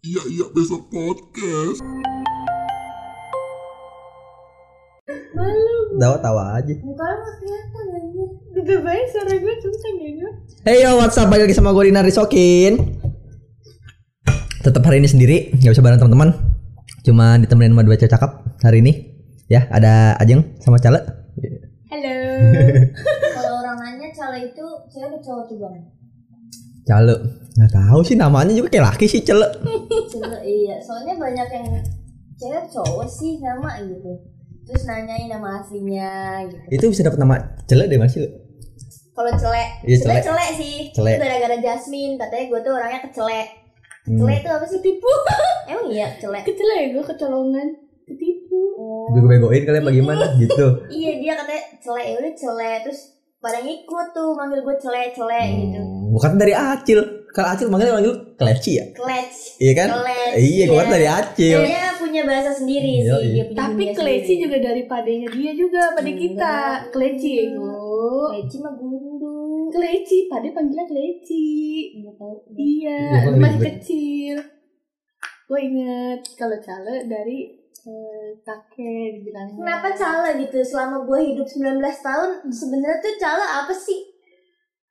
Iya iya besok podcast. Malu. Tawa-tawa aja. Muka lu gak kelihatan aja. Udah baik suara gue kenceng ya gue. Hey yo, what's up? Balik lagi sama gue Dinar Risokin. Tetap hari ini sendiri, nggak bisa bareng teman-teman. Cuma ditemenin sama dua cewek cakep hari ini. Ya, ada Ajeng sama Cale. Halo. Kalau orang nanya cala itu cewek atau cowok tuh bang? Cale. Nggak tahu sih namanya juga kayak laki sih Cale. Cele iya. Soalnya banyak yang cewek cowok sih nama gitu. Terus nanyain nama aslinya gitu. Itu bisa dapat nama Cale dari mana sih? lu? Kalau celek, Iya, celek. celek sih. Celek. Itu Gara-gara Jasmine katanya gue tuh orangnya kecelek. Hmm. Celek itu apa sih tipu? Emang iya celek. Kecelek gue kecolongan ketipu Oh. Bego-begoin kalian bagaimana gitu. Iya dia katanya celek ya udah celek terus pada ngikut tuh manggil gue celek gitu. Hmm, Bukan dari Acil. Kalau Acil manggil manggil Kleci ya? Klets. Iya kan? Klets. Iya, gue kan dari Acil. Dia punya bahasa sendiri Iya, sih. iya. Dia punya tapi kleci juga dari padanya dia juga pada kita kleci ego Kleci mah gundu. kleci pade panggilnya kleci iya Iya, gua masih kecil gue inget kalau cale dari kakek dibilangnya Kenapa cala gitu? Selama gue hidup 19 tahun, sebenarnya tuh cala apa sih?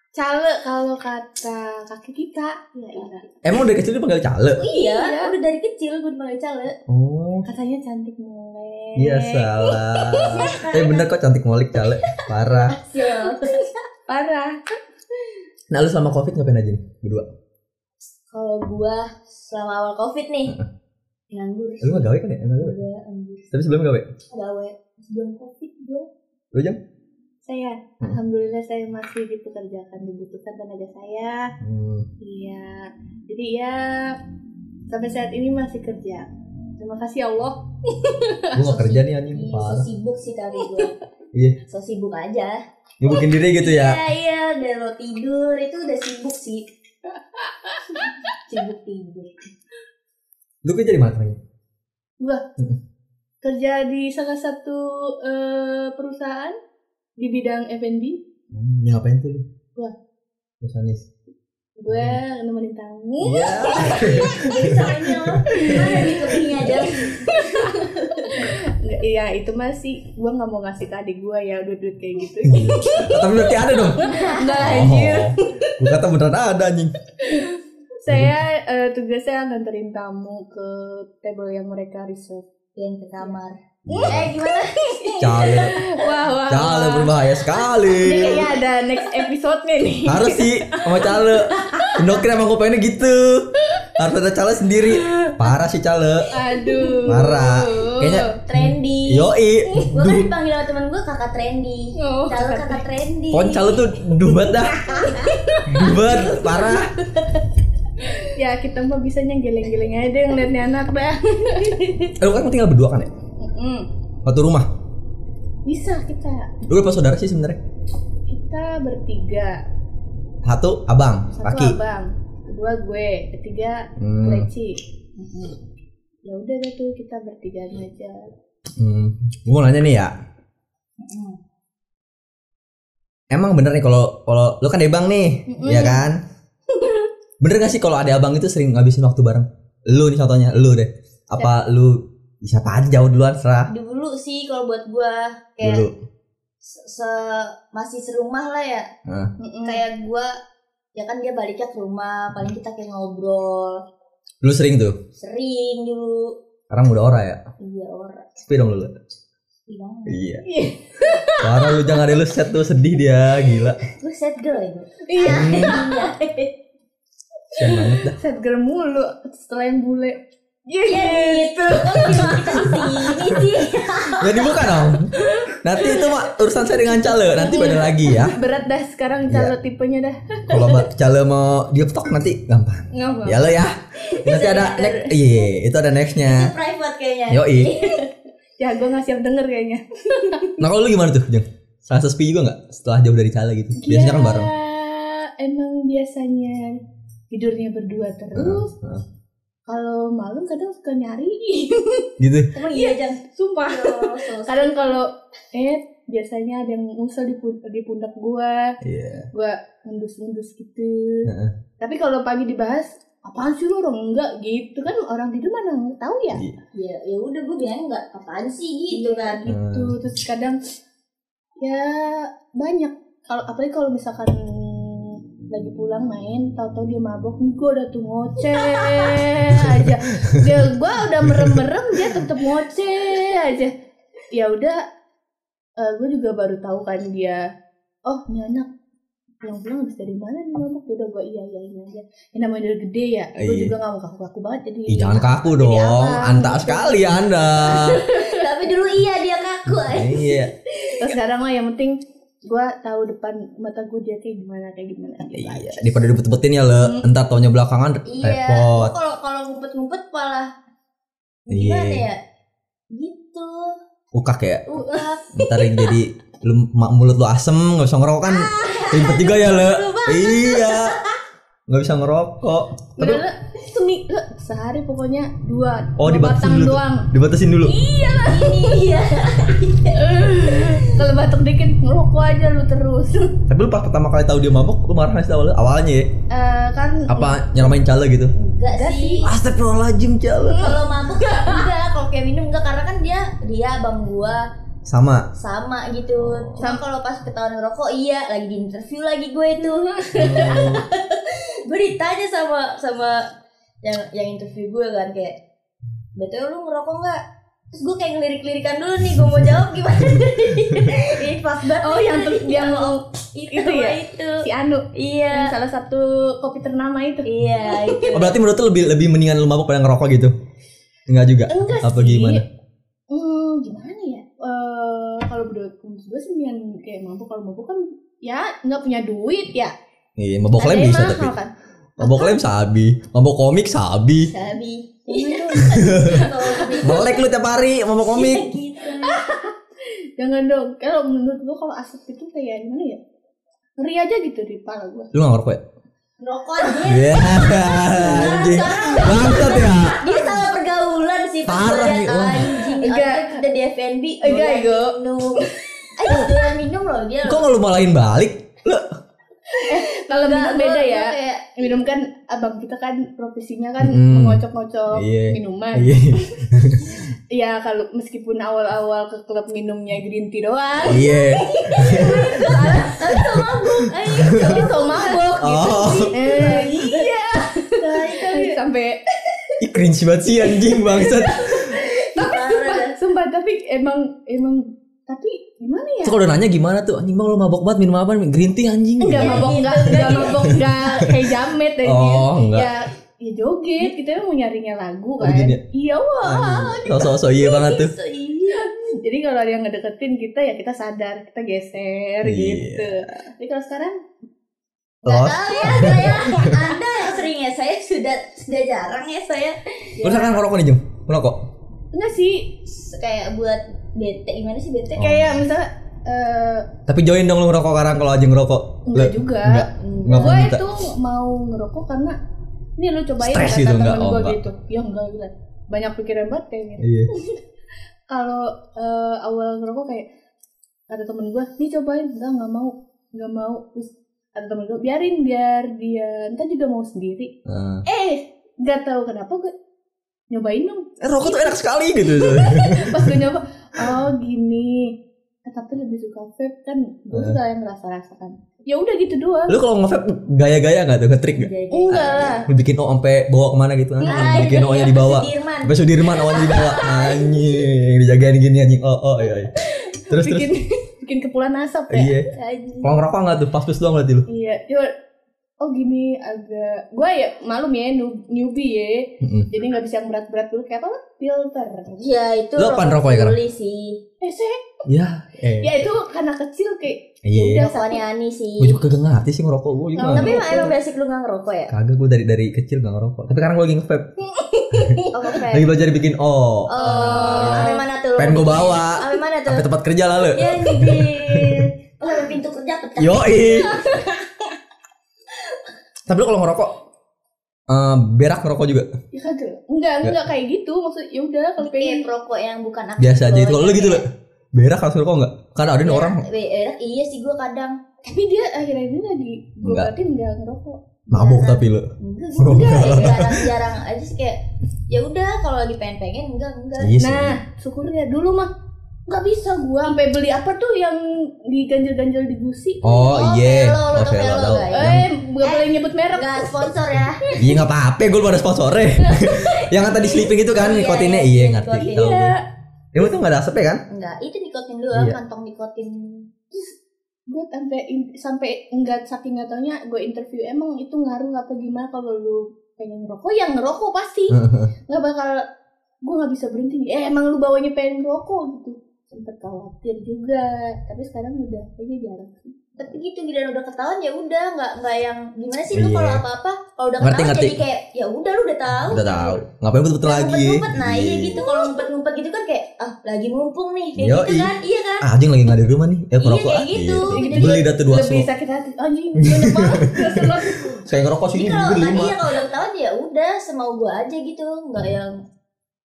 cale kalau kata kakek kita Ya, iya. Emang dari kecil dipanggil Cale? Iya, Iya. udah dari kecil gue dipanggil cala. Oh. katanya cantik mulai Iya salah. eh bener kok cantik molik Cale. Parah. Sial. parah Nah lu selama covid ngapain aja nih berdua? Kalau gue selama awal covid nih, nganggur. Lu nggak gawe kan ya? Gawe. Gue anjir. Tapi sebelum gawe. Gawe sebelum covid gue. Lu jam? saya Hmm. alhamdulillah saya masih dipekerjakan dibutuhkan tenaga saya Hmm. Iya, jadi ya sampai saat ini masih kerja. Terima kasih ya Allah. Gue nggak kerja nih anjing. Parah. sibuk sih tadi gue. Iya. So sibuk aja. Ngebukin diri gitu ya. Iya iya, udah lo tidur itu udah sibuk sih. sibuk tidur. Lu kerja di mana sekarang? Gua kerja di salah satu eh, perusahaan di bidang F&B. Hmm, ya ngapain tuh? Gua. Biasanis. Gue nemenin tamu. Iya. Lo mana lebihnya aja. Nggak, Iya itu masih gue nggak mau ngasih ke adik gue ya duit duit kayak gitu. Tapi berarti ada dong. Enggak anjir. Oh. Gue kata beneran ada anjing. Saya eh, tugasnya nganterin tamu ke table yang mereka reserve. Yang ke kamar. Iya. Eh gimana? Cale. Wah wah. Cale wah. berbahaya Ini sekali. kayaknya ada next episode-nya nih. Harus sih sama Cale. Endokrin emang gue pengennya gitu. Harus ada Cale sendiri. Parah sih Cale. Aduh. Parah. Kayaknya Trendy. Yoi. Gue kan dipanggil sama temen gue kakak trendy. Oh, Kalau kakak kakak trendy. Pon Cale tuh dubat dah. Dubat parah. Ya kita mah bisanya geleng-geleng aja ngeliat nih anak dah. Eh, lu kan tinggal berdua kan ya? Mm. Satu rumah. Bisa kita. Lu berapa saudara sih sebenarnya? Kita bertiga. Satu abang, Satu laki. abang, kedua gue, ketiga Hmm. Leci. Ya udah deh tuh kita bertiga aja. Hmm. Gue mau nanya nih ya. Emang bener nih kalau kalau lu kan abang nih, Mm-mm. ya kan? Bener gak sih kalau ada abang itu sering ngabisin waktu bareng? Lu nih contohnya, lu deh. Apa lu siapa aja jauh duluan serah Dulu sih kalau buat gue kayak dulu. se, se- masih serumah lah ya. Nah. Kayak gue ya kan dia baliknya ke rumah, paling kita kayak ngobrol dulu sering tuh. sering dulu. Sekarang udah ora ya. Iya orang. Sepi dong lu. Iya. Iya. Parah lu jangan ada lu set tuh sedih dia, gila. Gue sad girl ya gue. Iya. Iya. Sian banget dah. Set gerem mulu setelah yang bule. Iya Ya gitu. Kok kita di sini sih? Ya dibuka dong. Nanti itu mah urusan saya dengan Cale, nanti beda lagi ya. Berat dah sekarang Iya. calo tipenya dah. Kalau Mbak Cale mau dieptok nanti gampang. Ngapa? Ya lo ya. Nanti ada next, iya itu ada nextnya. Private kayaknya. Yoi. Ya gue nggak siap denger kayaknya. Nah kalau lu gimana tuh, Jeng? Rasa sepi juga nggak setelah jauh dari Cale gitu? Biasanya kan bareng. Ya, Emang biasanya tidurnya berdua terus. Heeh. Kalau malam kadang suka nyari. Gitu. Emang iya Jang. Sumpah. Oh, so- Kadang kalau eh biasanya ada yang ngusel di, pun- di pundak gua, Iya. gua ngendus-ngendus gitu. Heeh. Tapi kalau pagi dibahas apaan sih lu orang enggak gitu kan orang tidur mana nggak tahu ya ya ya udah gue bilang nggak apaan sih gitu kan gitu terus kadang ya banyak kalau apalagi kalau misalkan lagi pulang main tahu-tahu dia mabok nih gue udah tuh ngoceh aja dia gue udah merem-merem dia tetep ngoceh aja ya udah gue juga baru tahu kan dia oh ini anak pulang-pulang habis dari mana nih mabok udah gue iya iya iya aja yang namanya udah gede ya gue Iya. juga gak mau kaku-kaku banget jadi Ih, jangan kaku dong. Anta sekali Anda. tapi dulu iya dia kaku eh. iya. Terus sekarang mah yang penting gue tahu depan mata gue dia kayak gimana kayak gimana gitu Iya, aja. daripada dibet-betin ya le, entar taunya belakangan iya repot. kalau kalau ngumpet-ngumpet malah Iya. gimana ya gitu Ukak ya. Ntar yang jadi lu mulut lu asem nggak bisa ngerokok kan. Ribet juga ya le. Iya. Nggak bisa ngerokok. Semi lah, sehari pokoknya dua, Oh, dua dibatasin batang dulu tuh. doang. dibatasin dulu. ini iya Kalau batuk dikit ngerokok aja lu terus. Tapi lu pas pertama kali tahu dia mabok, lu marah nggak sih awalnya? Awalnya ya. Eh, kan Apa nyeramain cale gitu? enggak Enggak sih Astagfirullahaladzim cale. kalau mabuk enggak kalau kayak minum enggak karena kan dia dia abang gua Sama. sama gitu cuma kalau pas ketahuan ngerokok iya lagi di interview lagi gue itu gue ditanya sama sama yang yang interview gue kan kayak betul lu ngerokok nggak terus gue kayak ngelirik-lirikan dulu nih gue mau jawab gimana ini pas banget oh yang tuh yang itu, itu ya? itu si Anu yang iya salah satu kopi ternama itu. iya itu Oh, berarti menurut lu lebih lebih mendingan lu mabok pada ngerokok gitu? Enggak juga. Enggak Apa sih. gimana? Hmm, gimana ya? Eh kalau menurut gue sih yang kayak mabuk kalau mabuk kan ya nggak punya duit ya. Iya, mabok Ada lem yang bisa mahal tapi. kan. Mabok lem sabi, mabok komik sabi. sabi Melek lu tiap hari mabok komik. gitu Jangan dong. Kalau menurut gue kalau asap itu kayak gimana ya? Ngeri aja gitu di kepala gue. Lu gak ngerokok ya? rokok dia Iya, anjing. Bangsat ya. dia salah pergaulan sih Parah nih, anjing Enggak. Kita di FNB Enggak, Ego. minum ayo doyan minum loh dia Kok gak lu malahin balik? Lu Kalau minum beda ya. kayak Minum kan abang kita kan profesinya kan Mm-mm. mengocok-ngocok Iya. minuman. Iya. Ya kalau meskipun awal-awal ke klub minumnya green tea doang, Iya. tapi so mabuk ayo tapi so mabok gitu. Oh. Eh, iya. Sampai Ih, cringe banget sih anjing bangsat. parah sumpah tapi emang emang tapi gimana ya? Terus kalau udah nanya gimana tuh? Anjing bang lu mabok banget minum apa? Green tea anjing. Enggak Iya, mabok gitu. enggak enggak mabok enggak kayak jamet aja. Oh, enggak. Ya ya joget kita mau nyarinya lagu Oh, kan. ya? Iya wah. Sosok-sosok iya banget tuh. So, iya Jadi kalau ada yang ngedeketin kita ya kita sadar, kita geser Iya. gitu. Tapi kalau sekarang Gak Los. tahu ya saya Anda yang sering ya saya sudah sudah jarang ya saya Lu sekarang ngerokok nih, Jung? Ngerokok? enggak sih kayak buat bete gimana sih bete Oh. kayak misalnya eh Tapi join dong lu ngerokok sekarang kalau aja ngerokok. enggak Lu- juga. Enggak. Enggak gue itu mau ngerokok karena ini lu cobain Stres kata gitu, temen enggak? Oh, gue enggak. gitu. Ya enggak gila. Banyak pikiran banget kayaknya. Iya. Kalau eh, awal ngerokok kayak ada temen gue, nih cobain enggak enggak mau, enggak mau. Terus ada temen gue, biarin biar dia entar juga mau sendiri. Nah. Eh, nggak tahu kenapa gue nyobain dong. Eh, rokok tuh enak sekali gitu. Pas gue nyoba, oh gini. Eh, tapi lebih suka vape kan, gue Eh. suka yang rasa-rasakan. Ya udah gitu doang. Lu kalau nge-vape gaya-gaya gak tuh? Nge-trick gak? Jadi- Enggak lah. Lu bikin O sampai bawa ke mana gitu kan? Ah, bikin O nya iya, dibawa. Sudirman. Sampai Sudirman O nya dibawa. Anjing, dijagain gini anjing. Oh, oh, iya. iya. Terus terus. bikin bikin kepulan asap ya. Iya. Kalau ngerokok enggak tuh? Pas-pas doang berarti lu. Iya, coba oh gini agak gue ya malum ya new- newbie ya Heeh. jadi nggak bisa yang berat-berat dulu kayak apa filter Ya itu Lu apaan rokok ya, sih eh saya Ya, eh. ya itu karena kecil kayak Iya. udah Rokokannya Ani sih Gue juga kagak ngerti sih ngerokok gue juga. Oh, Tapi emang, emang basic lu gak ngerokok ya? Kagak gue dari dari kecil gak ngerokok. Tapi sekarang gue lagi nge-vape. Oh vape Lagi belajar bikin O. Oh, sampai mana tuh? Pengen gue bawa. Sampai mana tuh? Sampai tempat kerja lalu. Ya anjir Oh pintu kerja pecah Yoi. Tapi lu kalau ngerokok eh, berak ngerokok juga? Ya kagak. Enggak enggak. kayak gitu. Maksud ya udah kalau Kayak pengen rokok yang bukan aktif biasa aja itu. Kalau lu bawahnya gitu lo kayak- berak harus ngerokok enggak? Karena ada nih orang Berak- berak, Iya sih gue kadang. Tapi dia akhir-akhir ini lagi gue Enggak. berarti enggak ngerokok. Mabuk tapi lu. enggak Oh, enggak. enggak. jarang-jarang aja sih kayak ya udah kalau lagi pengen-pengen enggak enggak. Iya. Nah, syukurnya dulu mah nggak bisa gua sampai beli apa tuh yang diganjel-ganjel di gusi. Oh iya. Velo, lu Oh tau Velo nggak? Yang Eh, gak boleh nyebut merek. enggak sponsor ya Iya nggak apa-apa, gue baru sponsornya. yang kata di sleeping itu kan Iya, nikotinnya, iya, iya iya, ngerti. nikotin. Tahu gue. Iya. Emang tuh nggak ada asapnya kan? enggak itu nikotin doang Iya. kantong nikotin Gue sampai sampai enggak saking nggak taunya gue interview emang itu ngaruh apa gimana kalau lu pengen ngerokok yang ngerokok pasti nggak bakal gue nggak bisa berhenti nih. eh emang lu bawanya pengen ngerokok gitu sempet khawatir juga tapi sekarang udah kayaknya jarang sih tapi gitu giliran udah ketahuan ya udah nggak nggak yang gimana sih lu Iya. kalau apa-apa kalau udah Ngerti, ketahuan ngerti. jadi kayak ya udah lu udah tahu Udah tahu. Ngapain betul-betul Nah, lagi? ngumpet-ngumpet, nah iya gitu kalau ngumpet-ngumpet gitu kan kayak ah lagi mumpung nih kayak Yoi. gitu kan iya kan Ah, anjing lagi nggak di rumah nih. Eh ngerokok kayak ah. gitu. Iya. Jadi- Beli dah tuh dua lebih sakit hati anjing banyak banget ngerokok jadi sini kalau beli lima. iya kalau udah ketahuan ya udah semau gua aja gitu nggak yang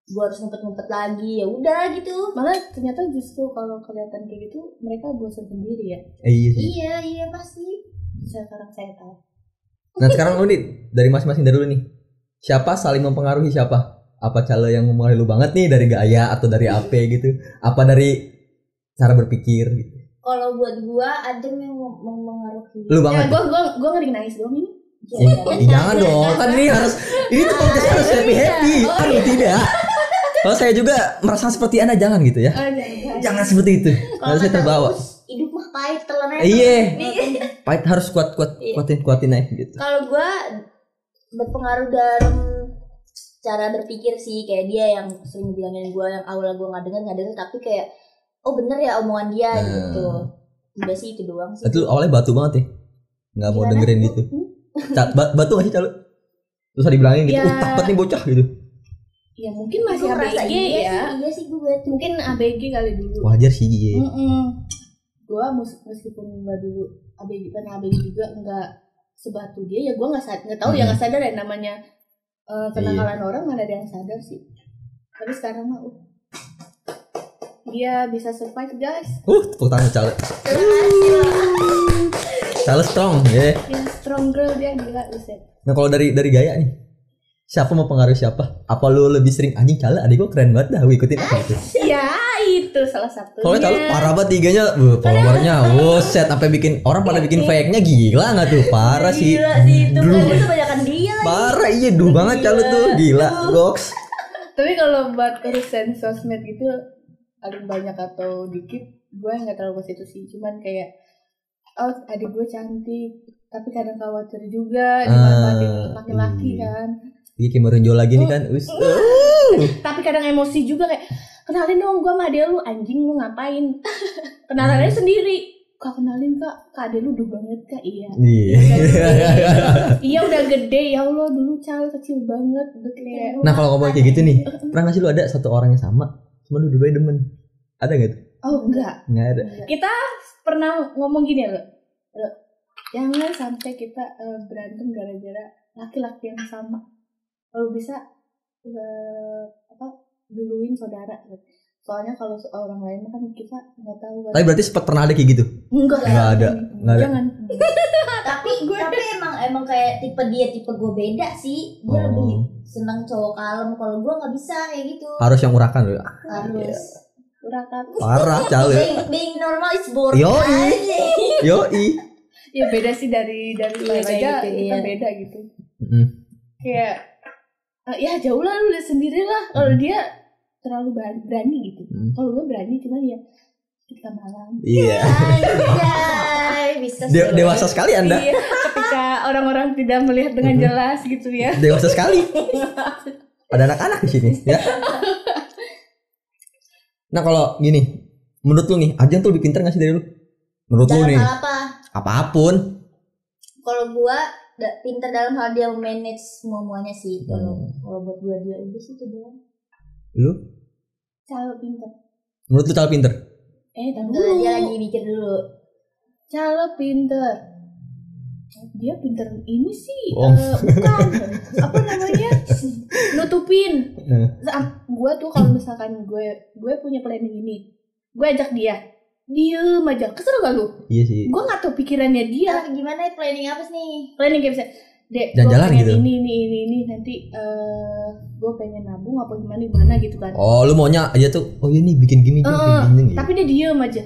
gua harus ngumpet-ngumpet lagi ya udah gitu malah ternyata justru kalau kelihatan kayak gitu mereka bosan sendiri ya Eh, iya sih. iya iya pasti sekarang saya tahu Nah sekarang lu nih dari masing-masing dari lu nih. Siapa saling mempengaruhi siapa? Apa calo yang mempengaruhi lu banget nih dari gaya atau dari apa gitu? Apa dari cara berpikir gitu? kalau buat gua ada yang mem- mempengaruhi Lu ya banget. gue gue gue ngeri nangis dong ini eh, jangan dong, kan ini harus ini tuh podcast harus happy happy. Oh, Aduh tidak. Kalau saya juga merasa seperti anda jangan gitu ya. oh, jangan. Jangan seperti itu. kalau saya terbawa. Hidup mah pahit telannya Iya. Pahit harus kuat kuat Iya. kuatin kuatin aja gitu. kalau gua berpengaruh dalam cara berpikir sih kayak dia yang sering bilangin gua yang awal gua nggak denger nggak denger tapi kayak oh bener ya omongan dia Hmm. gitu udah sih itu doang sih Itu awalnya batu banget ya. Nggak mau dengerin gitu. Ba- batu gak sih calo? Terus dibilangin gitu, Ya. uh takut nih bocah gitu. Ya mungkin masih ABG iya ya. sih, iya sih gue mungkin ABG kali dulu. Wajar sih iya. gue meskipun nggak dulu ABG kan ABG juga nggak sebatu dia ya gue nggak sadar nggak tahu ya Hmm. nggak sadar ya namanya eh, kenakalan orang mana ada yang sadar sih. Tapi sekarang mah uh, dia bisa survive guys. Uh, tepuk tangan calo. Calo strong ya. dia strong girl dia gila buset Nah kalau dari dari gaya nih, siapa mau pengaruh siapa? Apa lu lebih sering anjing calo? Adik gua keren banget dah, gua ikutin apa itu. ya itu salah satunya Soalnya calo parah banget tiganya, uh, followernya, set sampai bikin orang pada bikin fake-nya gila nggak tuh? Parah sih. gila sih itu kan itu dia lagi Parah iya, duh banget calo tuh, gila, goks. tapi kalau buat urusan sosmed gitu paling banyak atau dikit gue nggak terlalu ke situ sih cuman kayak oh adik gue cantik tapi kadang khawatir juga dimanfaatin Ah, laki-laki iya. kan Iya kayak merenjol lagi nih kan, us. tapi kadang emosi juga kayak kenalin dong gue sama adek lu anjing lu ngapain? Kenalan aja sendiri. Kak kenalin kak. Kak adek lu udah banget kak. Iya. Iya. iya udah gede. Ya allah dulu cal kecil banget. Kayak Nah kalau ngomong kayak gitu nih, pernah gak sih lu ada satu orang yang sama, cuma lu dua demen? Ada gak tuh? oh enggak. Nggak ada. kita pernah ngomong gini ya lo Lo, jangan sampai kita eh, berantem gara-gara laki-laki yang sama kalau bisa eh, apa duluin saudara soalnya kalau orang lain kan kita nggak tahu kan Tapi berarti sempat pernah ada kayak gitu? enggak Nggak ada, nggak ada. jangan tapi tapi emang emang kayak tipe dia tipe gue beda sih dia Oh. lebih senang cowok kalem kalau gue nggak bisa kayak gitu Harus yang urakan lu. harus urakan Parah cale. being, being normal is boring Yoi. aja. Yoi. ya beda sih dari dari lain aja gitu, kita iya. beda gitu Mm. kayak eh, ya jauh lah lu lihat sendiri lah kalau dia terlalu berani, gitu Hmm. kalau gue berani cuman ya ketika malam Iya. Anjay, bisa De- dewasa sekali Anda. Iya, ketika orang-orang tidak melihat dengan Mhm. jelas gitu ya. Dewasa sekali. Ada anak-anak di sini, ya. Nah, kalau gini, menurut lu nih, Ajeng tuh lebih pintar gak sih dari lu? Menurut lu dalam nih, hal apa apa pun. kalau gua da- pinter dalam hal dia manage semuanya sih kalau Hmm. kalau buat gua dia udah sih itu doang Lu? Calo pinter. Menurut lu cara pinter? Eh, dan Enggak, dia lagi mikir dulu Calo pinter. Dia pinter ini sih, Oh. eh, bukan apa namanya nutupin. Eh. Sa- Gua tuh kalau misalkan gue gue punya planning ini, gue ajak dia, diem aja, kesel gak lu? Iya sih. Gue nggak tahu pikirannya dia. Tapi gimana planning apa sih nih Planning kayak bisa, dek Jalan-jalan gue pengen gitu? ini ini ini ini nanti eh gue pengen nabung apa gimana gimana gitu kan Oh, lu maunya aja tuh. Oh, iya nih bikin gini, Eh, bikin gini. gitu. tapi dia diem aja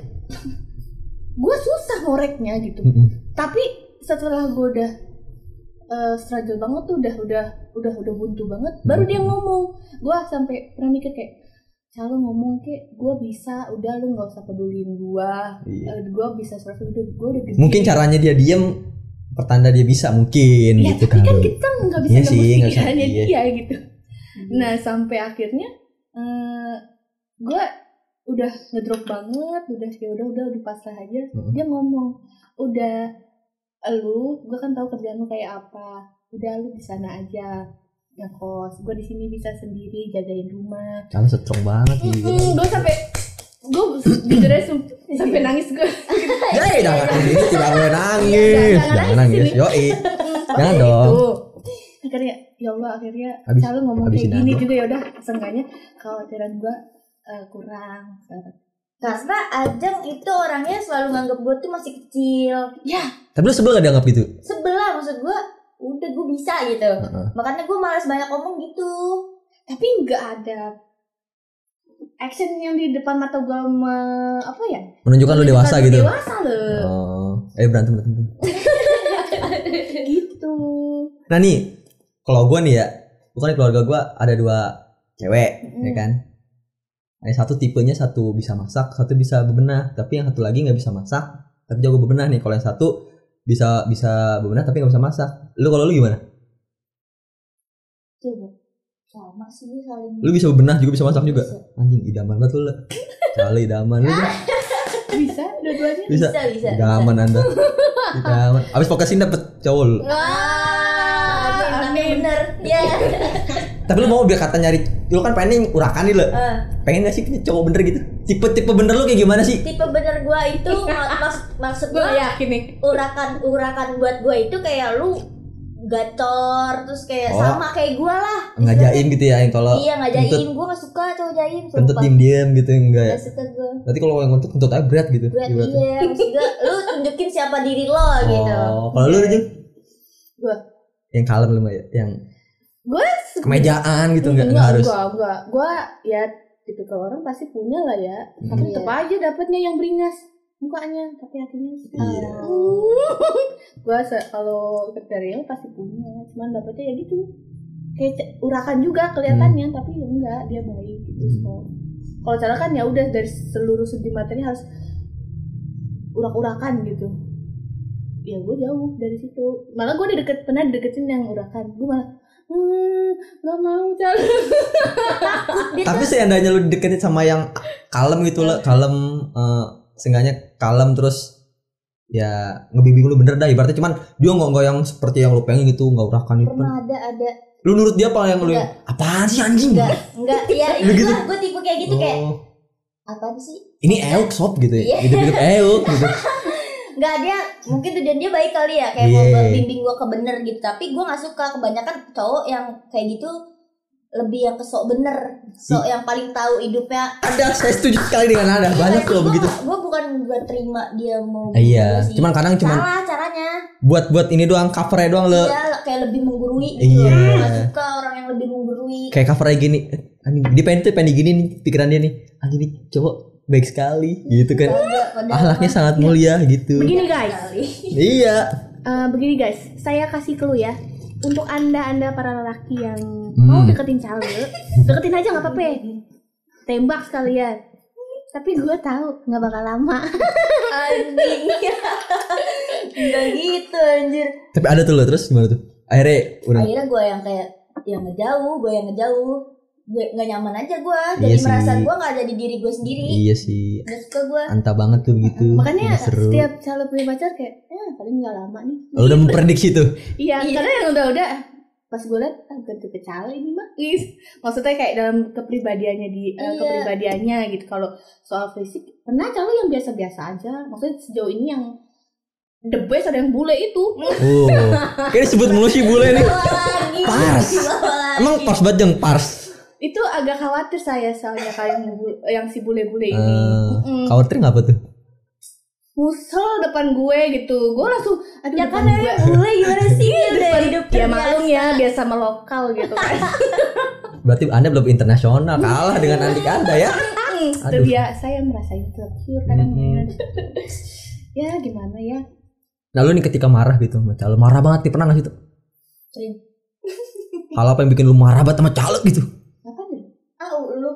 gue susah ngoreknya gitu tapi setelah gue udah eh, struggle banget tuh udah udah udah udah buntu banget baru dia ngomong gue sampai pernah mikir kayak kalau ngomong kayak gue bisa udah lu nggak usah peduliin gue Iya. gue bisa survive udah gue udah gede Mungkin caranya dia diem pertanda dia bisa mungkin ya gitu tapi kan. kan kita nggak bisa Iya sih, nggak bisa, iya. dia gitu nah sampai akhirnya eh gue udah ngedrop banget udah ya udah udah udah pasrah aja Mm. dia ngomong udah lu gue kan tahu kerjaan lu kayak apa udah lu di sana aja ngekos gue di sini bisa sendiri jagain rumah Kamu strong banget gitu. gue sampai gue jujur aja sampai nangis gue Jadi jangan di sini tidak boleh nangis. Jangan Jangan nangis nangis. ini. Yoi. Jangan dong. akhirnya ya Allah akhirnya Habis- selalu ngomong kayak gini juga ya udah seenggaknya kekhawatiran gue eh, kurang Karena Ajeng itu orangnya selalu nganggap gue tuh masih kecil. ya Tapi lu sebel gak dianggap gitu? Sebelah maksud gue, udah gue bisa gitu. Heeh. Makanya gue malas banyak ngomong gitu. tapi nggak ada action yang di depan mata gue apa ya Menunjukkan lu dewasa gitu. dewasa loh Oh, eh berantem berantem. gitu Nah nih, kalau gue nih ya, bukan keluarga gue ada dua cewek, ya kan? Ada satu tipenya satu bisa masak, satu bisa bebenah, tapi yang satu lagi nggak bisa masak, tapi jago bebenah nih. Kalau yang satu bisa bisa bebenah tapi nggak bisa masak. Lu kalau lu gimana? Coba. Sama sih saling. Lu bisa bebenah juga bisa masak juga. Anjing idaman banget lu. Kali idaman lu. tuh. bisa dua-duanya Bisa. Bisa, bisa. Idaman Anda. Idaman. Abis fokusin dapet cowok lu. Amin. bener. Ya. Tapi lu mau biar kata nyari lu kan pengen urakan nih lo. Eh, Pengen gak sih punya cowok bener gitu? Tipe-tipe bener lu kayak gimana sih? tipe bener gue itu mak- maksud gue yakin nih urakan urakan buat gue itu kayak lu gacor terus kayak Oh. sama kayak gue lah Ngajain gitu ya yang kalau iya ngajain gue gak suka cowok jaim kentut diem-diem gitu enggak ya. gak suka gue Berarti kalau yang kentut kentut aja berat gitu. berat iya maksud gue lu tunjukin siapa diri lo gitu Oh, kalau lu Jung? Gua. yang kalem lu ya? yang gue kemejaan gitu enggak, enggak harus. enggak enggak. Gue ya tipe orang pasti punya lah ya. Tapi Hmm. tetap aja dapetnya yang beringas. Mukanya tapi hatinya Iya. gue kalau kriteria pasti punya. Cuman dapetnya ya gitu. Kayak urakan juga kelihatannya tapi ya enggak dia baik gitu. Hmm. so, kalau cara kan ya udah dari seluruh segi materi harus urak-urakan gitu. Ya gue jauh dari situ. Malah gue udah deket pernah deketin yang urakan. Gue malah hmm gak mau jalan Tapi seandainya lu deketin sama yang kalem gitu lah, kalem eh seenggaknya kalem terus ya ngebimbing lu bener dah. Ibaratnya cuman dia nggak nggak yang seperti yang lu pengen gitu nggak urakan itu pernah ada ada. Lu nurut dia apa yang lu yang apaan sih anjing? Enggak enggak iya Lu itu gitu? gue tipe kayak gitu kayak Oh, apa sih? Ini euk sob gitu ya? Iya. gitu gitu euk gitu Enggak dia mungkin tujuan dia baik kali ya kayak mau Iya. bimbing gue ke bener gitu. Tapi gue nggak suka kebanyakan cowok yang kayak gitu lebih yang kesok bener sok yang paling tahu hidupnya. Ada saya setuju sekali dengan anda. Banyak tuh begitu. gue bukan gue terima dia mau iya gua sih. cuman kadang cuman salah caranya. buat buat ini doang covernya doang le dia kayak lebih menggurui gitu. Iya. Nggak suka orang yang lebih menggurui. Kayak covernya gini. Anjing dia pengen tuh pengen gini nih pikiran dia nih. Anjing nih cowok baik sekali gitu kan. Ahlaknya sangat mulia gitu. Begini guys. iya. Eh, begini guys, saya kasih clue ya. Untuk anda-anda para lelaki yang Hmm. mau deketin cale, deketin aja nggak apa-apa. Tembak sekalian. Tapi gue tahu nggak bakal lama. anjing. Enggak gitu anjir. Tapi ada tuh lo terus gimana tuh? Akhirnya udah. Akhirnya gue yang kayak yang ngejauh gue yang ngejauh nggak nyaman aja gue Iya jadi sih. merasa gue nggak jadi diri gue sendiri. Iya sih. Nggak suka gue anta banget tuh begitu. Makanya seru. setiap cale punya pacar kayak, eh paling nggak lama nih. Lo udah memprediksi tuh? Iya, Iya. karena yang udah-udah. Pas gue liat ah bukan tipe cale ini mah Is. maksudnya kayak dalam kepribadiannya di eh, Iya. kepribadiannya gitu. Kalau soal fisik pernah cale yang biasa-biasa aja. Maksudnya sejauh ini yang the best ada yang bule itu. Oh. Kayak disebut mulu sih bule nih. Pars. emang pas banget yang pars itu agak khawatir saya soalnya kayak yang, yang si bule-bule ini Eh, Mm-mm. khawatir nggak apa tuh musel depan gue gitu gue langsung aduh Ya kan gue ya bule gimana sih udah depan hidup ya maklum ya biasa sama lokal gitu kan Berarti Anda belum internasional kalah dengan adik Anda ya. Aduh. biasa ya merasa insecure kadang ya gimana ya Nah lu nih ketika marah gitu calon marah banget nih pernah gak sih tuh? Sering. Hal apa yang bikin lu marah banget sama calon gitu? apa nih Ah lu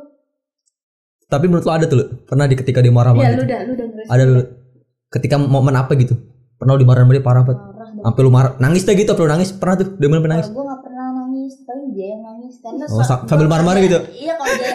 Tapi menurut lu ada tuh lu? Pernah di ketika dia marah banget? lu gitu? dah lu udah Ada dulu. Ketika momen apa gitu? Pernah lu dimarahin sama dia parah banget? Sampai lu marah, nangis deh gitu, lu nangis? Pernah tuh, dia bener nangis? Gue pernah nangis, paling dia yang nangis karena Oh, sa- sambil marah-marah gitu? Iya kalau dia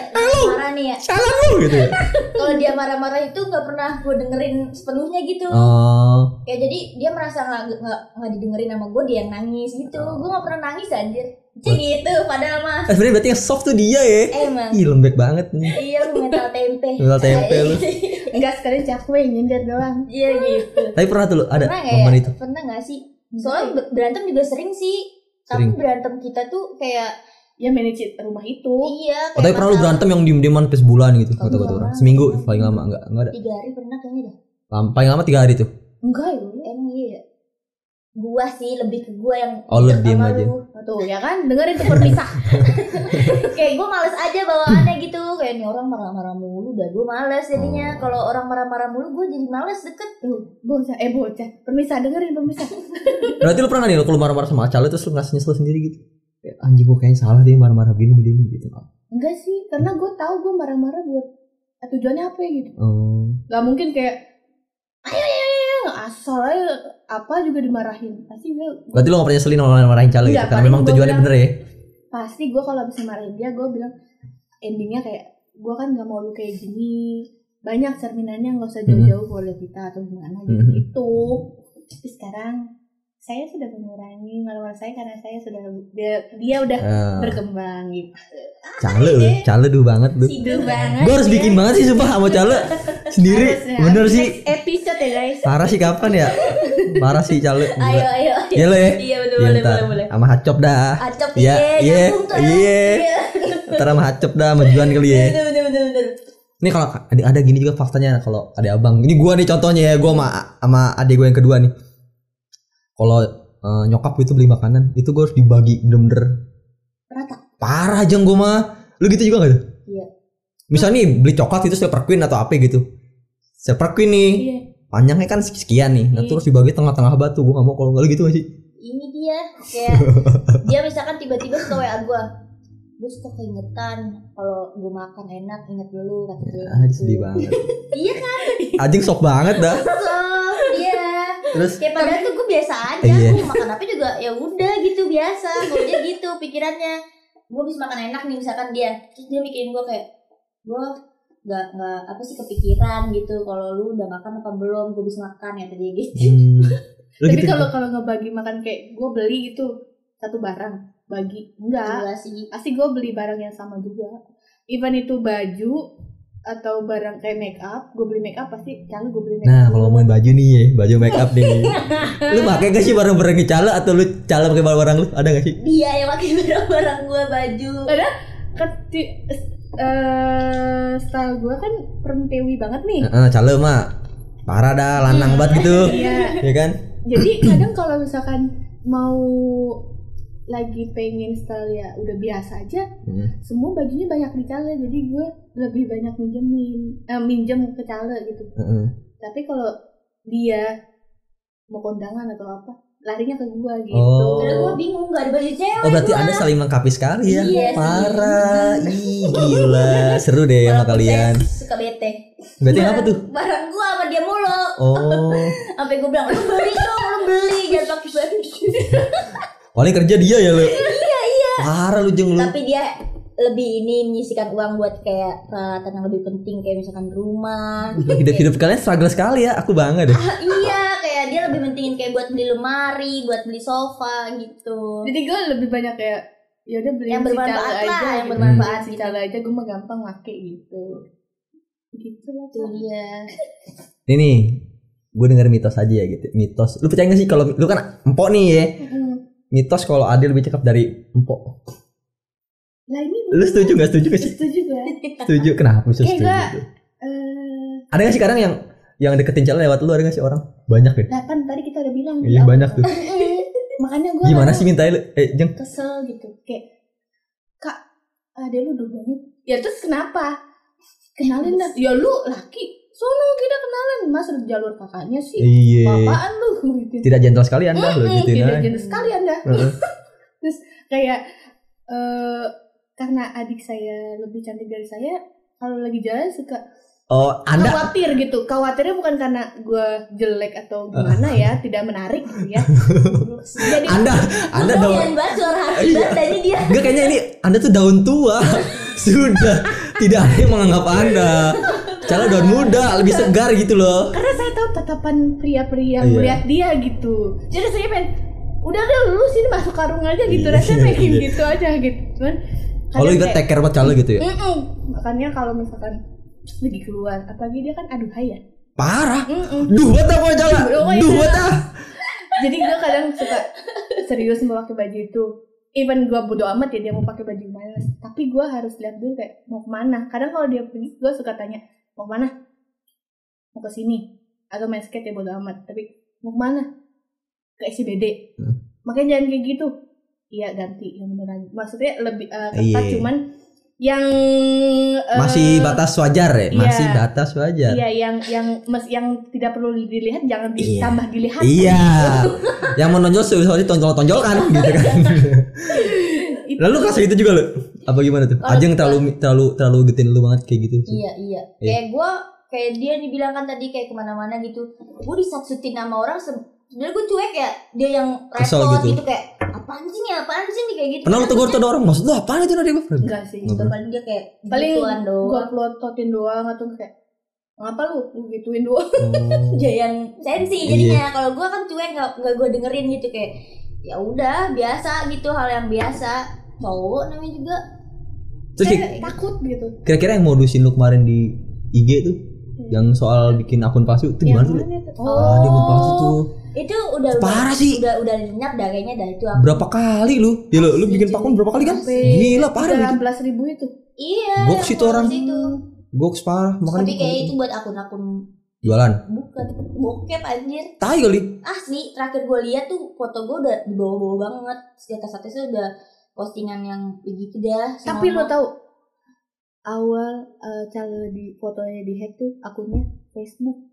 marah nih ya, Salah lu gitu ya? kalau dia marah-marah itu nggak pernah gue dengerin sepenuhnya gitu. Oh, Kayak jadi dia merasa nggak nggak nggak didengerin sama gue dia yang nangis gitu. Oh. Gue nggak pernah nangis anjir. Cik gitu, padahal mah eh, sebenarnya berarti yang soft tuh dia ya? emang. Ih lembek banget nih. Iya lu mental tempe. Mental tempe lu. enggak sekalian cakwe nyindir doang Iya gitu. Tapi pernah tuh lu ada Pernah momen ya? itu? Pernah nggak sih? Soalnya ber- berantem juga sering sih. Tapi Sering. berantem kita tuh kayak ya manage rumah itu iya. Oh, tapi pernah lu berantem yang diem-dieman sampai sebulan gitu kata kata orang. Seminggu paling lama enggak enggak ada. Tiga hari pernah kayaknya dah. Lam- Paling lama tiga hari tuh. enggak ya Emang iya. ya? Gua sih lebih ke gua yang Oh, lu diem aja. lu. tuh ya kan dengerin tuh perpisah kayak gue males aja bawaannya gitu kayak nih orang marah-marah mulu dah gue males jadinya Oh. kalau orang marah-marah mulu gue jadi males deket tuh bocah eh bocah permisah dengerin permisah Berarti lu pernah nih kalau marah-marah sama Acal terus lu ngasih nyesel sendiri gitu? Kayak, anjing gue kayaknya salah deh marah-marah gini nih gitu. enggak sih karena gue tahu gue marah-marah buat eh, tujuannya apa ya gitu Oh. nggak mungkin kayak ayo ayo ayo asal aja apa juga dimarahin pasti gue Berarti lu gak pernah nyeselin orang marahin Cal gitu? Karena memang tujuannya bilang- bener ya? pasti gue kalau bisa marahin dia gue bilang endingnya kayak gue kan nggak mau lu kayak gini banyak cerminannya nggak usah jauh-jauh boleh kita atau gimana gitu Mhm. gitu tapi sekarang saya sudah mengurangi marah saya karena saya sudah dia, dia udah Ah, berkembang gitu Cale lu, Cale duh banget lu. sidu banget Gue harus bikin banget sih sumpah sama Cale sendiri. Harusnya. Bener sih. Episode ya guys Parah sih kapan ya? Parah sih Cale. ayo ayo Iya lo ya? iya Iya boleh ntar. boleh boleh Sama Hacop dah. acop Iya, iya iya, iya. Iya. Ntar sama Hacop dah, sama Juan kali ya. bener bener bener bener Ini kalau ada, ada gini juga faktanya kalau ada abang. Ini gua nih contohnya ya, gua sama sama adik gue yang kedua nih. Kalau eh, nyokap itu beli makanan, itu gua harus dibagi bener-bener rata parah aja gua mah. Lu gitu juga gak tuh? Iya. Misalnya nih beli coklat itu silver queen atau apa gitu. Silver queen nih, iya panjangnya kan sekian nih. Nah, Iya. terus dibagi tengah-tengah batu. Gua gak mau kalau lu gitu gak sih? ini dia kayak dia misalkan tiba-tiba suka wa gue gue suka keingetan kalau gue makan enak inget dulu kata dia Ah, sedih banget. iya kan Anjing sok banget dah. so iya Terus? Kayak padahal tuh gue biasa aja Iya. gue makan apa juga ya udah gitu biasa. Gue aja gitu pikirannya. Gue bisa makan enak nih misalkan dia terus dia mikirin gue kayak gue nggak nggak apa sih kepikiran gitu kalau lu udah makan apa belum gue bisa makan ya tadi gitu. Hmm, lu tapi gitu. kalau kalau ngebagi makan kayak gue beli gitu satu barang bagi enggak. Sih. Pasti gue beli barang yang sama juga. Even itu baju atau barang kayak make up gue beli make up pasti jangan gue beli make Nah, up kalau dulu. ngomongin baju nih ya, baju make up nih. lu pakai gak sih barang-barang cala atau lu cala pakai barang-barang lu? Ada gak sih? dia yang pakai barang-barang gue baju padahal keti- eh style gue kan perempewi banget nih Heeh, cala mah parah dah, lanang banget gitu. Iya. ya kan? jadi kadang kalau misalkan mau lagi pengen style ya udah biasa aja Hmm. semua bajunya banyak di Cale jadi gue lebih banyak minjemin eh, minjem ke Cale gitu Heeh. tapi kalau dia mau kondangan atau apa larinya ke gue gitu Oh. Karena gue bingung gak ada baju cewek Oh berarti gua. anda saling melengkapi sekali ya? Iya. Parah, ih gila, seru deh sama kalian. suka bete Berarti apa tuh? Barang gue sama dia mulu Oh, Sampai gue bilang Lu beli dong Lu beli Jangan pakai baju paling kerja dia ya lu? Iya iya. Parah lu jeng lu. Tapi dia lebih ini menyisikan uang buat kayak peralatan yang lebih penting kayak misalkan rumah Hidup hidup kalian struggle sekali ya, aku bangga deh. Ah, iya kayak dia lebih pentingin kayak buat beli lemari buat beli sofa gitu jadi gue lebih banyak kayak ya udah beli Yang si bermanfaat Cale lah, aja yang bermanfaat si gitu. Aja gue mah gampang make gitu gitu lah itu dia Ini nih, gue denger mitos aja ya gitu. Mitos. Lu percaya gak sih kalau lu kan empok nih ya? Mitos kalau Adil lebih cakep dari empok. lah ini Lu setuju gak setuju gak sih? setuju gue. Setuju. Kenapa bisa Kayak setuju? gak- tuh? eh. Ada gak sih kadang yang yang deketin cewek lewat lu? Ada gak sih orang? Banyak deh Nah, kan tadi kita udah bilang iya banyak tuh. Makanya gue gimana sih minta lu? Eh jeng. kesel gitu. Kayak kak ada lu udah banget ya terus kenapa? Kenalin dah ya lu laki sono kita kenalan. Mas jalur kakaknya sih. Iya. Apaan lu? Gitu tidak gentle sekali anda lo Mm-mm, gitu tidak ya jelas sekali anda. Heeh. kayak eh karena adik saya lebih cantik dari saya kalau lagi jalan suka oh anda khawatir gitu. Khawatirnya bukan karena gue jelek atau gimana ya tidak menarik gitu ya. Jadi anda anda daun banget suara hati Iya. tadi dia. Enggak kayaknya ini anda tuh daun tua. Sudah tidak ada yang menganggap anda Cara daun muda lebih segar gitu loh. Karena saya tahu tatapan pria-pria Iya. melihat dia gitu. Jadi saya pengen udah deh lu sini masuk karung aja gitu. Iya, rasanya pengen iya. gitu aja gitu. Cuman kalau kayak, take care buat calo gitu ya? "Mm-mm." makanya kalau misalkan lagi keluar apalagi dia kan aduhai ya? Parah. Mm-mm. duh buat apa jalan Oh, iya. duh buat ah jadi gue kadang suka serius mau pakai baju itu. Even gue bodo amat ya dia mau pakai baju mana. Tapi gue harus lihat dulu kayak mau ke mana. Kadang kalau dia pergi gue suka tanya mau ke mana? Mau ke sini? Atau main skate ya bodo amat. Tapi mau ke mana? Ke SCBD Hmm. makanya jangan kayak gitu. Iya ganti. Yang beneran. Maksudnya lebih eh, ketat Iya. cuman yang eh, masih batas wajar ya? iya. masih batas wajar. Iya yang yang mes- yang tidak perlu dilihat jangan Iya. ditambah dilihat. Iya. Yang menonjol sorry tonjol tonjolkan gitu kan Itu- lalu kasih itu juga lo apa gimana tuh? Kalau Ajeng terlalu terlalu terlalu getin lu banget kayak gitu. Iya iya. Kayak gue kayak dia dibilang kan tadi kayak ke mana-mana gitu. Gue disaksutin sama orang se- sebenarnya gue cuek ya. Dia yang repot gitu. gitu. kayak apaan sih nih? Apaan sih nih? Kayak gitu. Pernah lu tegur tuh orang maksud lu apaan itu tadi gue enggak sih pernah. paling dia kayak paling doang. pelototin doang atau kayak ngapa lu? Lu gituin doang. Oh. dia yang sensi Iya. jadinya kalau gue kan cuek nggak nggak gue dengerin gitu kayak ya udah biasa gitu hal yang biasa cowok namanya juga terus saya takut gitu kira-kira yang modusin lu kemarin di IG tuh yang soal bikin akun palsu itu gimana tuh? tuh Ah, dia akun palsu tuh. itu udah Parah udah, sih. udah udah lenyap dah kayaknya dah itu aku Berapa kali lu? Ya lu, lu bikin akun berapa kali kan? Gila parah gitu. belas ribu itu iya yang itu orang. itu. Goks parah makanya tapi kayak itu buat akun-akun jualan. bukan bokep anjir. Tai kali. asli terakhir gue lihat tuh foto gue udah di bawah-bawah banget. Di atas atasnya udah postingan yang begitu dah tapi lo tahu awal eh, cara di fotonya di hack tuh akunnya Facebook.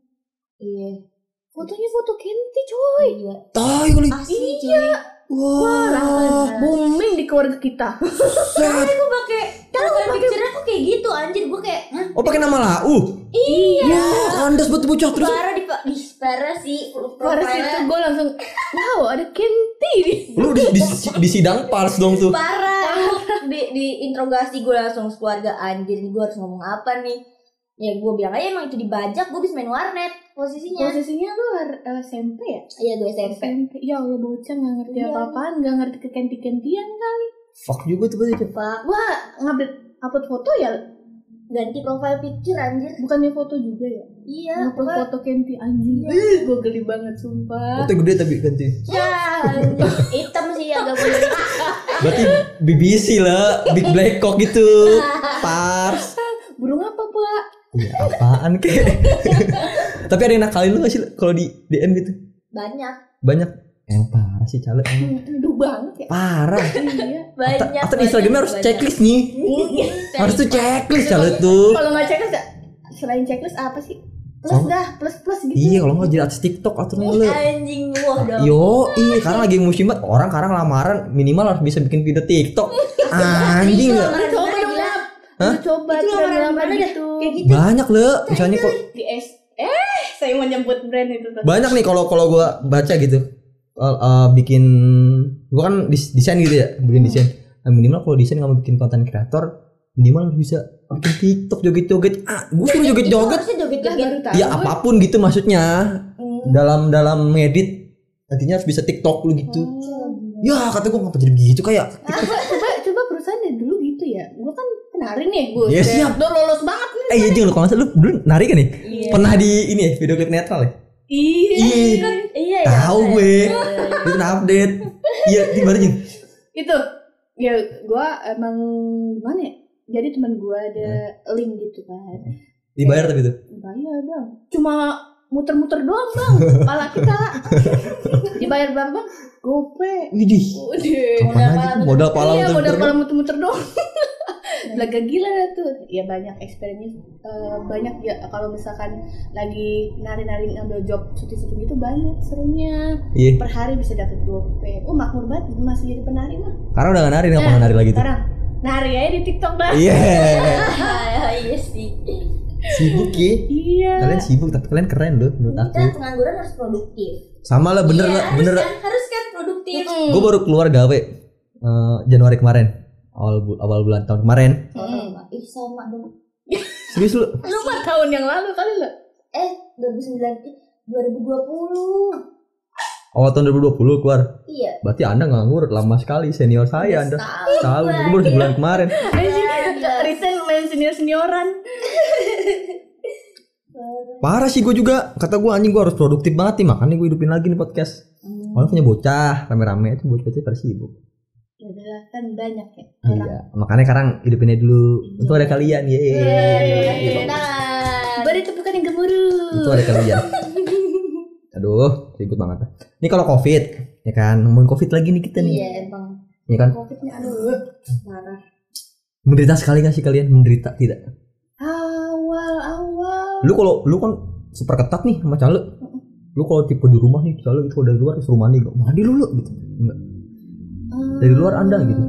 Iya. Fotonya foto Kenti coy. Iya. Tai kali. asli cuy Wah. Wah, booming di keluarga kita Set. gue pakai profile picture-nya kok kayak gitu anjir gue kayak Hah? Oh pakai nama lau. iya Kandas buat bocah terus. parah di di parah sih Pada situ profilnya gue langsung wow ada Kenti nih Lu di, di, di sidang pals dong tuh. parah Aku di, di interogasi gue langsung keluarga anjir gue harus ngomong apa nih ya gue bilang aja emang itu dibajak gue bisa main warnet posisinya. Posisinya lu har- eh, SMP ya? Iya gue SMP SMP ya Allah bocah nggak ngerti Iya. apa-apaan nggak ngerti kekenti-kentian kali. Fuck juga tuh berarti. Pak, wah ngupdate upload foto ya ganti profile picture anjir. Bukannya foto juga ya? Iya upload pokoknya- foto Kenti anjing. Ih, gue geli banget sumpah. Foto gede tapi ganti. ya hitam sih agak boleh Berarti BBC lah, Big Black Cock gitu. Pars. Ya apaan kek? Tapi ada yang nakalin lu gak sih kalau di DM gitu? banyak Banyak. Yang parah sih caleg. Aduh banget ya Parah. iya banyak Atau Instagramnya harus banyak. checklist nih. Iya, Harus tuh checklist caleg tuh. kalau nggak checklist selain checklist apa sih plus Oh. dah plus plus gitu Iya kalau nggak jadi artis TikTok atau lu. anjing wah dong Yo, iya karena lagi musim banget orang sekarang lamaran minimal harus bisa bikin video TikTok. Anjing nggak? lamaran coba gimana, dong gila? Lap. Hah? Coba itu lamaran gitu. kayak gitu. Banyak le, misalnya kok di S eh saya mau nyebut brand itu tuh banyak nih kalau kalau gua baca gitu. Uh, uh, bikin gua kan desain gitu ya bikin Hmm. desain. Nah, minimal kalau desain kamu bikin konten kreator minimal harus bisa bikin TikTok joget-joget. Ah gua suruh Itu joget-joget. Ya apa pun gitu maksudnya. Hmm. dalam dalam ngedit nantinya harus bisa TikTok lu gitu. Oh. ya kata gua ngapa jadi begitu kayak coba coba coba perusahaan dari dulu gitu ya gue kan penari nih gue Ya, siap. udah lolos banget nih eh iya Jeng, lu kalau nggak salah lu dulu nari kan nih Iya. pernah di ini ya video klip netral ya? Iya iya. iya ya tahu gue. Itu update. Iya di mana Jeng? itu. Ya gue emang gimana ya? Jadi teman gue ada link gitu kan. Dibayar tapi itu? Bayar bang. Cuma muter-muter doang bang. Pala kita. Dibayar berapa bang? Gope Widih. Modal pala iya, modal pala muter-muter doang. Laga gila dah tuh. Ya banyak eksperimen eh, banyak ya kalau misalkan lagi nari-nari ngambil job cuti-cuti gitu banyak serunya. Iya. Per hari bisa dapat gope. Oh makmur banget masih jadi penari mah. Karena udah gak nari nih, Nah, nari lagi tuh? Sekarang nari aja di TikTok dah. Iya. Ah, iya sih. Sibuk ya. Iya. Kalian sibuk tapi kalian keren loh menurut aku. Kita pengangguran harus produktif. Sama lah bener Iya, lah, harus bener lah. kan, harus kan produktif. Mm. Gue baru keluar gawe eh, Januari kemarin. Awal bu- awal bulan tahun kemarin. Oh, Ih sama dong. Serius lu? Lu mah tahun yang lalu kali lo. Eh 2009 ih, 2020. Awal tahun 2020 keluar. Iya. Berarti anda nganggur lama sekali senior saya anda. Tahu. Tahu, gue baru sebulan kemarin. Resign main senior-senioran. Parah sih gue juga. Kata gue anjing gue harus produktif banget nih makanya gue hidupin lagi nih podcast. Orang punya bocah rame-rame itu bocah pada sibuk. Ya udah kan banyak ya. orang. Iya, makanya sekarang hidupinnya dulu. Untuk ada kalian, tangan. Beri tepukan yang gemuruh. Itu ada kalian. Aduh, ribut banget. Ini kalau covid, ya kan ngomongin covid lagi nih kita nih, Iya emang ya kan Covidnya aduh. marah. menderita sekali gak sih kalian menderita tidak? Awal-awal. Lu kalau lu kan super ketat nih sama cale. Lu kalau tipe di rumah nih cale itu dari luar suruh mandi gak mandi lu lu gitu. Enggak. Dari luar Anda gitu.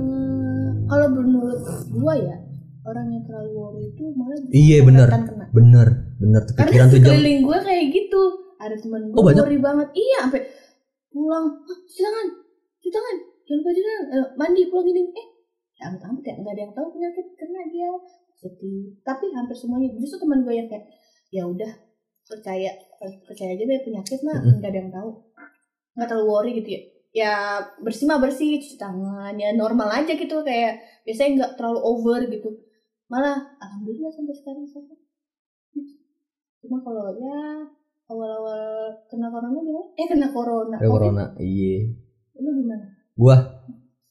Kalau menurut gua ya orang yang terlalu worry itu malah Iya, bener. kelihatan kena. Bener, bener tuh jam. sekeliling gua kayak gitu. Ada teman gua Oh, banyak? worry banget. Iya, sampai pulang, "Ah, cuci tangan, cuci tangan, jangan lupa cuci tangan, Eh, mandi pulang ini. Eh, ya ampun ya nggak ada yang tahu penyakit karena dia sedih. Tapi hampir semuanya justru teman gue yang kayak ya udah percaya percaya aja deh penyakit mah nggak ada yang tahu nggak terlalu worry gitu ya ya bersih mah bersih cuci tangan ya normal aja gitu kayak biasanya nggak terlalu over gitu malah alhamdulillah sampai sekarang sehat cuma kalau ya awal-awal kena corona gimana eh kena corona Covid, corona. Iya. lu gimana Gua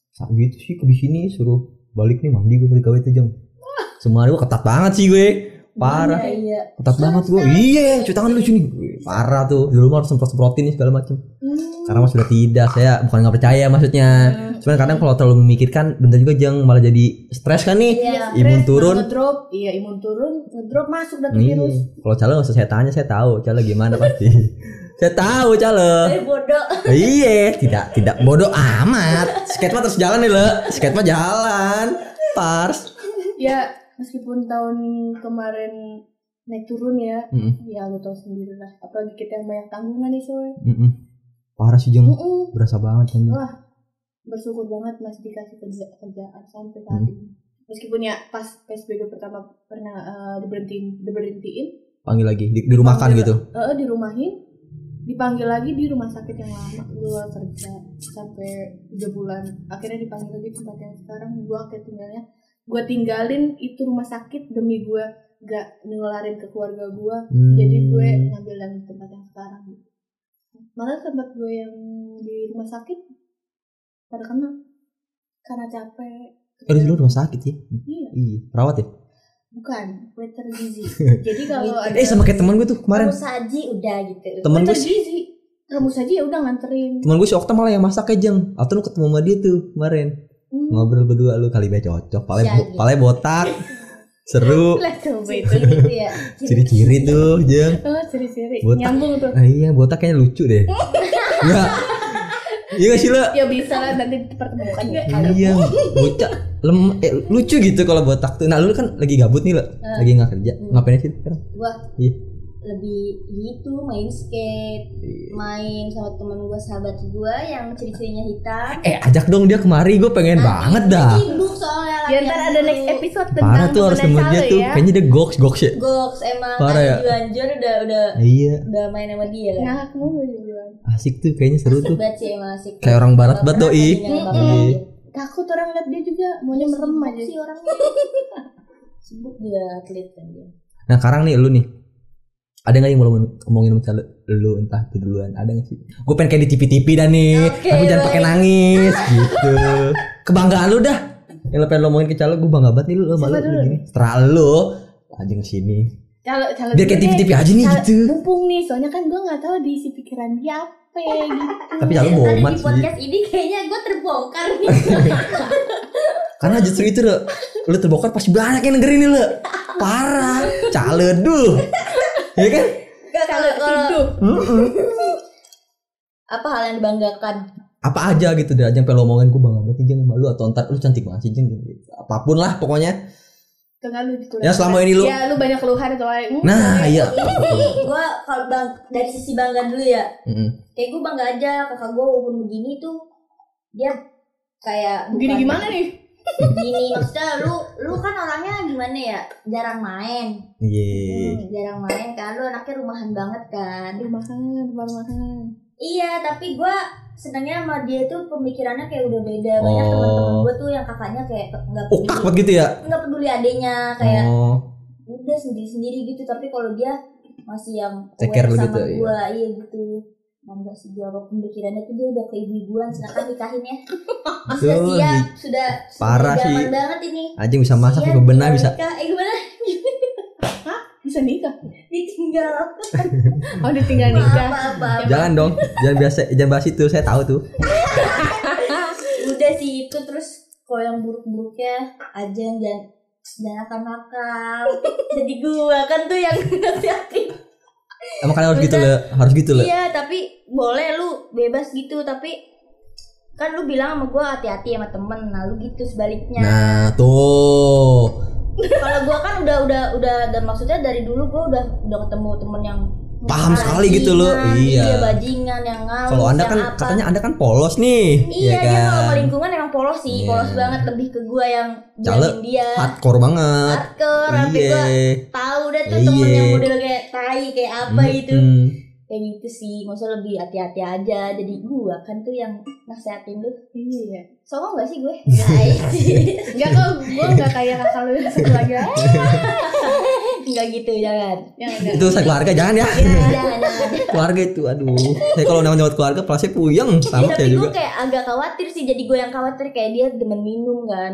saat gitu sih ke sini suruh balik nih mandi gue balik gawe tuh jam. Semua hari gua ketat banget sih gue. Parah. Iya, iya. Ketat banget gue. Iya, cuci tangan lu sini. Wih, Parah tuh. Dulu mah harus semprot semprotin nih segala macem. Hmm. Sekarang mah sudah tidak. Saya bukan nggak percaya maksudnya. Cuman kadang kalau terlalu memikirkan, bentar juga jeng malah jadi stres kan nih. Iya. Imun Stres, turun. ngedrop iya imun turun ngedrop masuk Nih, virus kalau cale nggak usah saya tanya, saya tahu cale gimana pasti. saya tahu cale. Eh bodoh. iya, tidak tidak bodoh amat. Skate mah terus jalan nih le. Skate mah jalan. Pars. ya meskipun tahun kemarin naik turun ya Mm-mm. ya lu tau sendiri lah apalagi kita yang banyak tanggungan nih soalnya Mm-mm. Parah sih jeng. Mm-mm. Berasa banget kan. wah bersyukur banget masih dikasih kerja kerjaan sampai saat Hmm. ini meskipun ya pas psbb pertama pernah eh, diberhentiin diberhentiin Panggil lagi di, dirumahkan Panggil. gitu. eh dirumahin dipanggil lagi di rumah sakit yang lama gue kerja sampai tiga bulan akhirnya dipanggil lagi tempat yang sekarang gue akhirnya tinggalnya gue tinggalin itu rumah sakit demi gue gak nularin ke keluarga gue Hmm. jadi gue ngambil yang tempat yang sekarang malah tempat gue yang di rumah sakit pada kena karena capek Eh, di lu rumah sakit ya? iya Iya, perawat ya? bukan waiter gizi jadi kalau ada Eh, sama kayak teman gue tuh kemarin. Kamu saji udah gitu. Temen gue sih, gizi kamu saja ya udah nganterin teman gue si Okta malah yang masak aja jeng. Atau lu ketemu sama dia tuh kemarin. Hmm. Ngobrol berdua lu kali be cocok. Palanya Siagi. palanya botak. Seru. lah itu Gitu ya. Ciri-ciri tuh jeng. oh ciri-ciri nyambung tuh Ah, iya, botak kayaknya lucu deh. Enggak. Iya gak sih lo? ya bisa lah nanti dipertemukan ya Iya, bocah lem eh, lucu gitu kalau botak tuh. Nah, lu kan lagi gabut nih lo, lagi nggak kerja. Ngapain sih sekarang? Gua Iya. Lebih gitu main skate, main sama teman gua sahabat gua yang ciri-cirinya hitam. Eh, ajak dong dia kemari, gue pengen banget dah. Sibuk soalnya ya ntar ada next episode tentang Parah tuh harus nemu dia tuh. ya. Kayaknya dia goks goks ya. Goks emang Parah ya? Anjur udah udah Iya, udah main sama dia kan. ngakak mulu bilang. asik tuh kayaknya seru tuh. Banget sih emang asik. Kayak orang barat banget doi. Iya. dia. takut orang lihat dia juga maunya merem aja sih orangnya. Sibuk dia atlet kan dia. Nah, sekarang nih lu nih. Ada nggak yang mau ngomongin sama lu entah itu duluan ada nggak sih? Gue pengen kayak di TV-TV dah nih, Oke, tapi jangan pakai nangis gitu. Kebanggaan lu dah. Yang lu pengen ngomongin ke cale gue bangga banget nih lu, Siapa lu dulu gini. Setelah lu anjing sini. kalau kalau Biar kayak deh, TV-TV aja nih gitu. mumpung nih soalnya kan gue nggak tahu diisi pikiran dia apa gitu Tapi bomat di sih. podcast ini kayaknya gue terbongkar nih. Karena justru itu lo, lu terbongkar pasti banyak yang dengerin nih lo. Parah, caledul. Ya kan? Nggak, kalau kalau apa hal yang dibanggakan? Apa aja gitu deh, jangan pengen ngomongin gue bangga banget Jeng sama lu atau ntar lu cantik banget sih Jeng. Gitu. Apa pun lah pokoknya. tengah lu Ya selama ini lu. ya lu banyak keluhan atau lain Nah, iya. Ini gue kalau bang dari sisi bangga dulu ya. Mm-mm. Kayak gue bangga aja kakak gue walaupun begini tuh dia kayak gini bukan- gimana nih Gini maksudnya lu lu kan orangnya gimana ya? Jarang main. Iya. Hmm, jarang main kan? Lu anaknya rumahan banget kan? Rumahan rumah rumahan. Iya tapi gua senangnya sama dia tuh pemikirannya kayak udah beda. Banyak Oh. teman-teman gua tuh yang kakaknya kayak nggak Ukak peduli banget gitu ya. nggak peduli adenya kayak Oh, udah sendiri sendiri gitu. Tapi kalau dia masih yang aware sama gitu, iya. gua iya gitu Mangga sih dia apa pemikirannya tuh dia udah ke ibu-ibuan silakan nikahin ya sudah siap nih. sudah Parah sudah sih. banget ini Anjing bisa masak, bebenah, tinggal bisa. nikah. eh gimana bisa nikah ditinggal oh ditinggal nikah apa apa Jangan dong, jangan biasa, jangan bahas itu. Saya tahu tuh. udah sih itu terus kalau yang buruk-buruknya aja jangan jangan akan nakal jadi gua kan tuh yang nasihatin Emang kalian harus gitu lah, harus gitu lah. iya tapi boleh lu bebas gitu tapi kan lu bilang sama gua hati-hati sama temen nah lu gitu sebaliknya Nah, tuh. kalau gua kan udah udah udah dan maksudnya dari dulu gua udah udah ketemu temen yang Paham sekali gitu loh, iya. bajingan yang ngalus Kalau Anda kan apa. katanya Anda kan polos nih, Iya, ya dia kalau kan? lingkungan emang polos sih, Iya. polos banget lebih ke gua yang bilangin dia. Hardcore banget. Hardcore, Iya. gua tahu deh tuh Iya. temen yang model kayak tai kayak apa gitu. Mm-mm. Kayak gitu sih, maksudnya lebih hati-hati aja. Jadi gua kan tuh yang nasehatin lu. iya Songong gak sih gue? Guys. enggak kok gue enggak kayak kakak lu yang satu lagi. Enggak gitu, jangan. yang ada Itu saya keluarga jangan ya. Jangan, jangan, jangan. keluarga itu aduh. Saya kalau namanya keluarga pasti puyeng sama Ya, saya tapi juga. gue kayak agak khawatir sih, jadi gue yang khawatir kayak dia demen minum kan.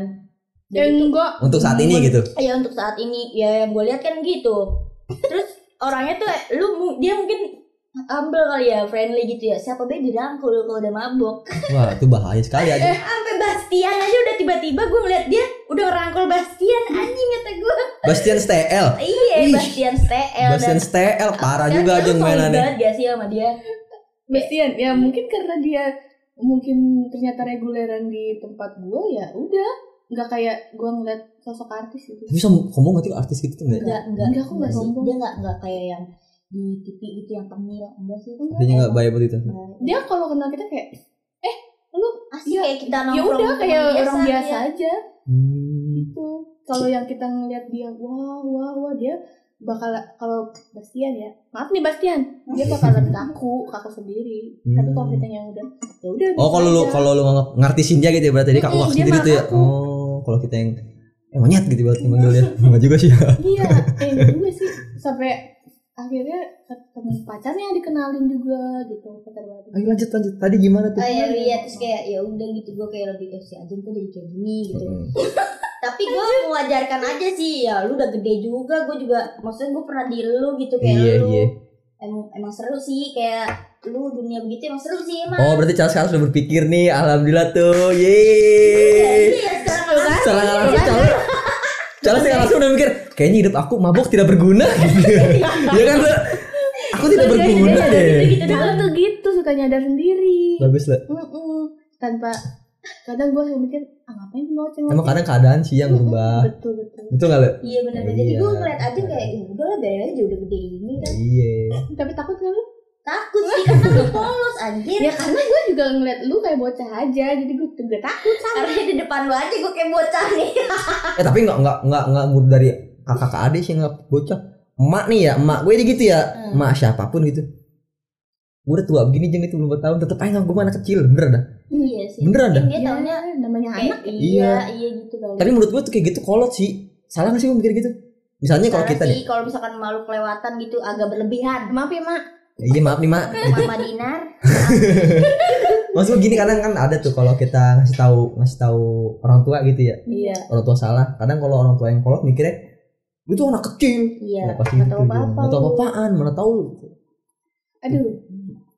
Tuh- enggak Untuk saat ini gitu. ya untuk saat ini ya yang gue lihat kan gitu terus orangnya tuh lu dia mungkin humble kali ya friendly gitu ya siapa be dirangkul kalau udah mabok Wah, itu bahaya sekali aja. sampai Bastian aja udah tiba-tiba gue ngeliat dia udah ngerangkul Bastian anjing kata gue Bastian STL. iya. Bastian STL Bastian STL parah Sekarang juga aja mainannya. banget gak sih sama dia Bastian ya mungkin karena dia mungkin ternyata reguleran di tempat gue ya udah nggak kayak gue ngeliat sosok artis gitu Bisa ngomong nggak sih artis gitu tuh enggak? enggak enggak Enggak, aku nggak sih. sombong. dia enggak enggak kayak yang di TV itu yang tengil enggak sih Artinya nggak bahaya buat itu. dia kalau kenal kita kayak eh lu asli Ya, kayak kita ya udah teman kayak orang biasa iya. aja Hmm. gitu kalau yang kita ngeliat dia wah wah wah dia bakal kalau Bastian ya maaf nih Bastian dia bakal lebih kaku kaku sendiri tapi kalau kita yang udah ya udah Oh biasa kalau lu kalau lu ngartisin dia gitu ya berarti dia kaku dia sendiri tuh ya. kaku. Oh kalau kita yang eh, monyet gitu berarti manggil dia. Enggak juga sih ya. iya eh enggak juga sih sampai akhirnya temen pacarnya dikenalin juga gitu pacar baru Ayo lanjut lanjut. Tadi gimana tuh? Oh iya, iya terus kayak ya udah gitu gue kayak lebih eh, si Ajeng tuh jadi kayak gini gitu. Mm. Tapi gue mewajarkan aja sih ya lu udah gede juga gue juga maksudnya gue pernah di lu gitu kayak Iya lu. iya. Emang, emang seru sih kayak lu dunia begitu emang seru sih emang. Oh berarti Charles sekarang sudah berpikir nih. Alhamdulillah tuh. Iya Yeay. sih, ya sekarang lu kan. Salah langsung Charles. Charles sekarang langsung udah mikir kayaknya hidup aku mabuk tidak berguna. ya kan? Le? Aku tidak berguna deh. Gitu doang. tuh gitu suka nyadar sendiri Bagus lah. Mm-mm. tanpa kadang gue mikir ah ngapain sih ngoceng Emang kadang keadaan sih yang berubah. betul betul Betul nggak le? Iya benar jadi Iya. gue ngeliat Ajeng kayak ya udah lah biarin aja udah gede ini kan. Iya. tapi takut kan lu Takut sih karena lu polos anjir. ya karena gue juga ngeliat lu kayak bocah aja jadi gue juga takut sama Karena di depan lu aja gue kayak bocah nih. Eh tapi nggak nggak nggak nggak mood dari kakak ke adik sih nggak bocah. Emak nih ya, emak gue gitu ya, Hmm. emak siapa pun gitu. Gue udah tua begini jeng itu belum tahun tetep aja gue anak kecil bener dah. Iya sih. Beneran dah? Dia taunya Ya, namanya anak Iya. iya, iya gitu kali. Tapi menurut gue tuh kayak gitu kolot sih. Salah gak sih gue mikir gitu? Misalnya kalau kita sih nih, kalau misalkan malu kelewatan gitu agak berlebihan. maaf ya mak iya maaf nih mak. Mama Dinar. Maksud gue gini kadang kan ada tuh kalau kita ngasih tahu ngasih tahu orang tua gitu ya, Iya. orang tua salah. Kadang kalau orang tua yang kolot mikirnya, itu anak kecil Iya. Ya, pasti nggak gitu tahu dia. apa-apa. Nggak tahu apa-apaan mana tahu aduh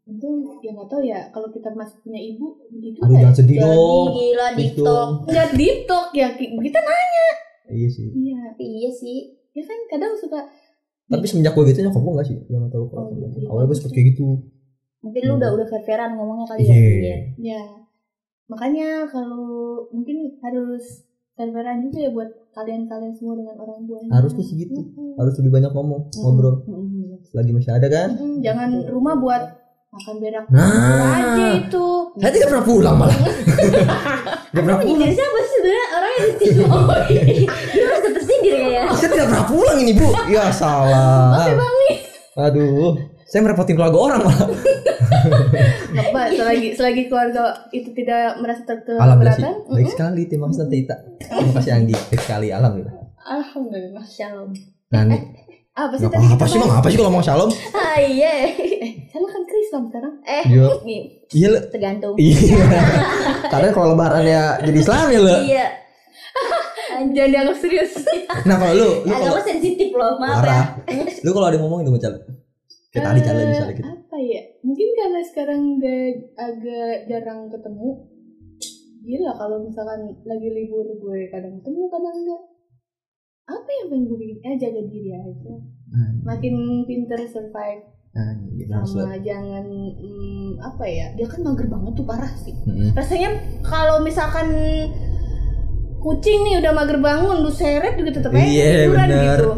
itu ya nggak tahu ya kalau kita masih punya ibu gitu aduh ya jangan sedih Jadi dong gila di Gitu. TikTok. nggak talk ya ki- kita nanya iya sih iya Tapi iya sih. ya kan kadang suka tapi semenjak gue gitu nyokap gue gak sih yang tahu kalau Oh, iya. awalnya gue kayak gitu Mungkin lu udah udah fair-fairan ngomongnya kali Iya. ya. ya makanya kalau mungkin harus fair-fairan juga ya buat kalian-kalian semua dengan orang tua harusnya sih gitu Mm-mm. harus lebih banyak ngomong ngobrol. Mm-mm. lagi masih ada kan? Mm-mm. jangan rumah buat makan berak. Nah. aja itu. Saya tidak pernah pulang malah. Tidak pernah pulang. siapa sih sebenarnya? Orangnya di sini? Oh, Dia merasa tersindir ya. saya tidak pernah pulang ini bu. Ya salah. Aduh. Saya merepotin keluarga orang malah apa selagi selagi keluarga itu tidak merasa ter- alhamdulillah sih. keberatan baik sekali terima kasih tante Ita terima kasih Anggi baik sekali alhamdulillah. Alhamdulillah Shalom. nah nih apa sih tadi apa sih bang apa sih kalau mau shalom Ah iya. Saya kan Kristen sekarang. Eh, Iya. nih, iya tergantung. iya. Karena kalau lebaran ya jadi Islam ya le. Iya. Jangan dianggap serius. nah kalau lu lu kalau Agama sensitif loh, maaf ya. lu kalau ada yang ngomong itu macam kayak tadi Eh, misalnya gitu Apa ya? Mungkin karena sekarang udah agak jarang ketemu. Gila kalau misalkan lagi libur gue kadang ketemu kadang enggak. Apa yang pengen gue bikin? Eh jaga diri aja. Makin pinter survive nah gitu sama jangan hmm, apa ya? Dia kan mager banget tuh parah sih. Mm-mm. Rasanya kalau misalkan kucing nih udah mager bangun lu seret juga tetap aja Iya, tiduran bener. gitu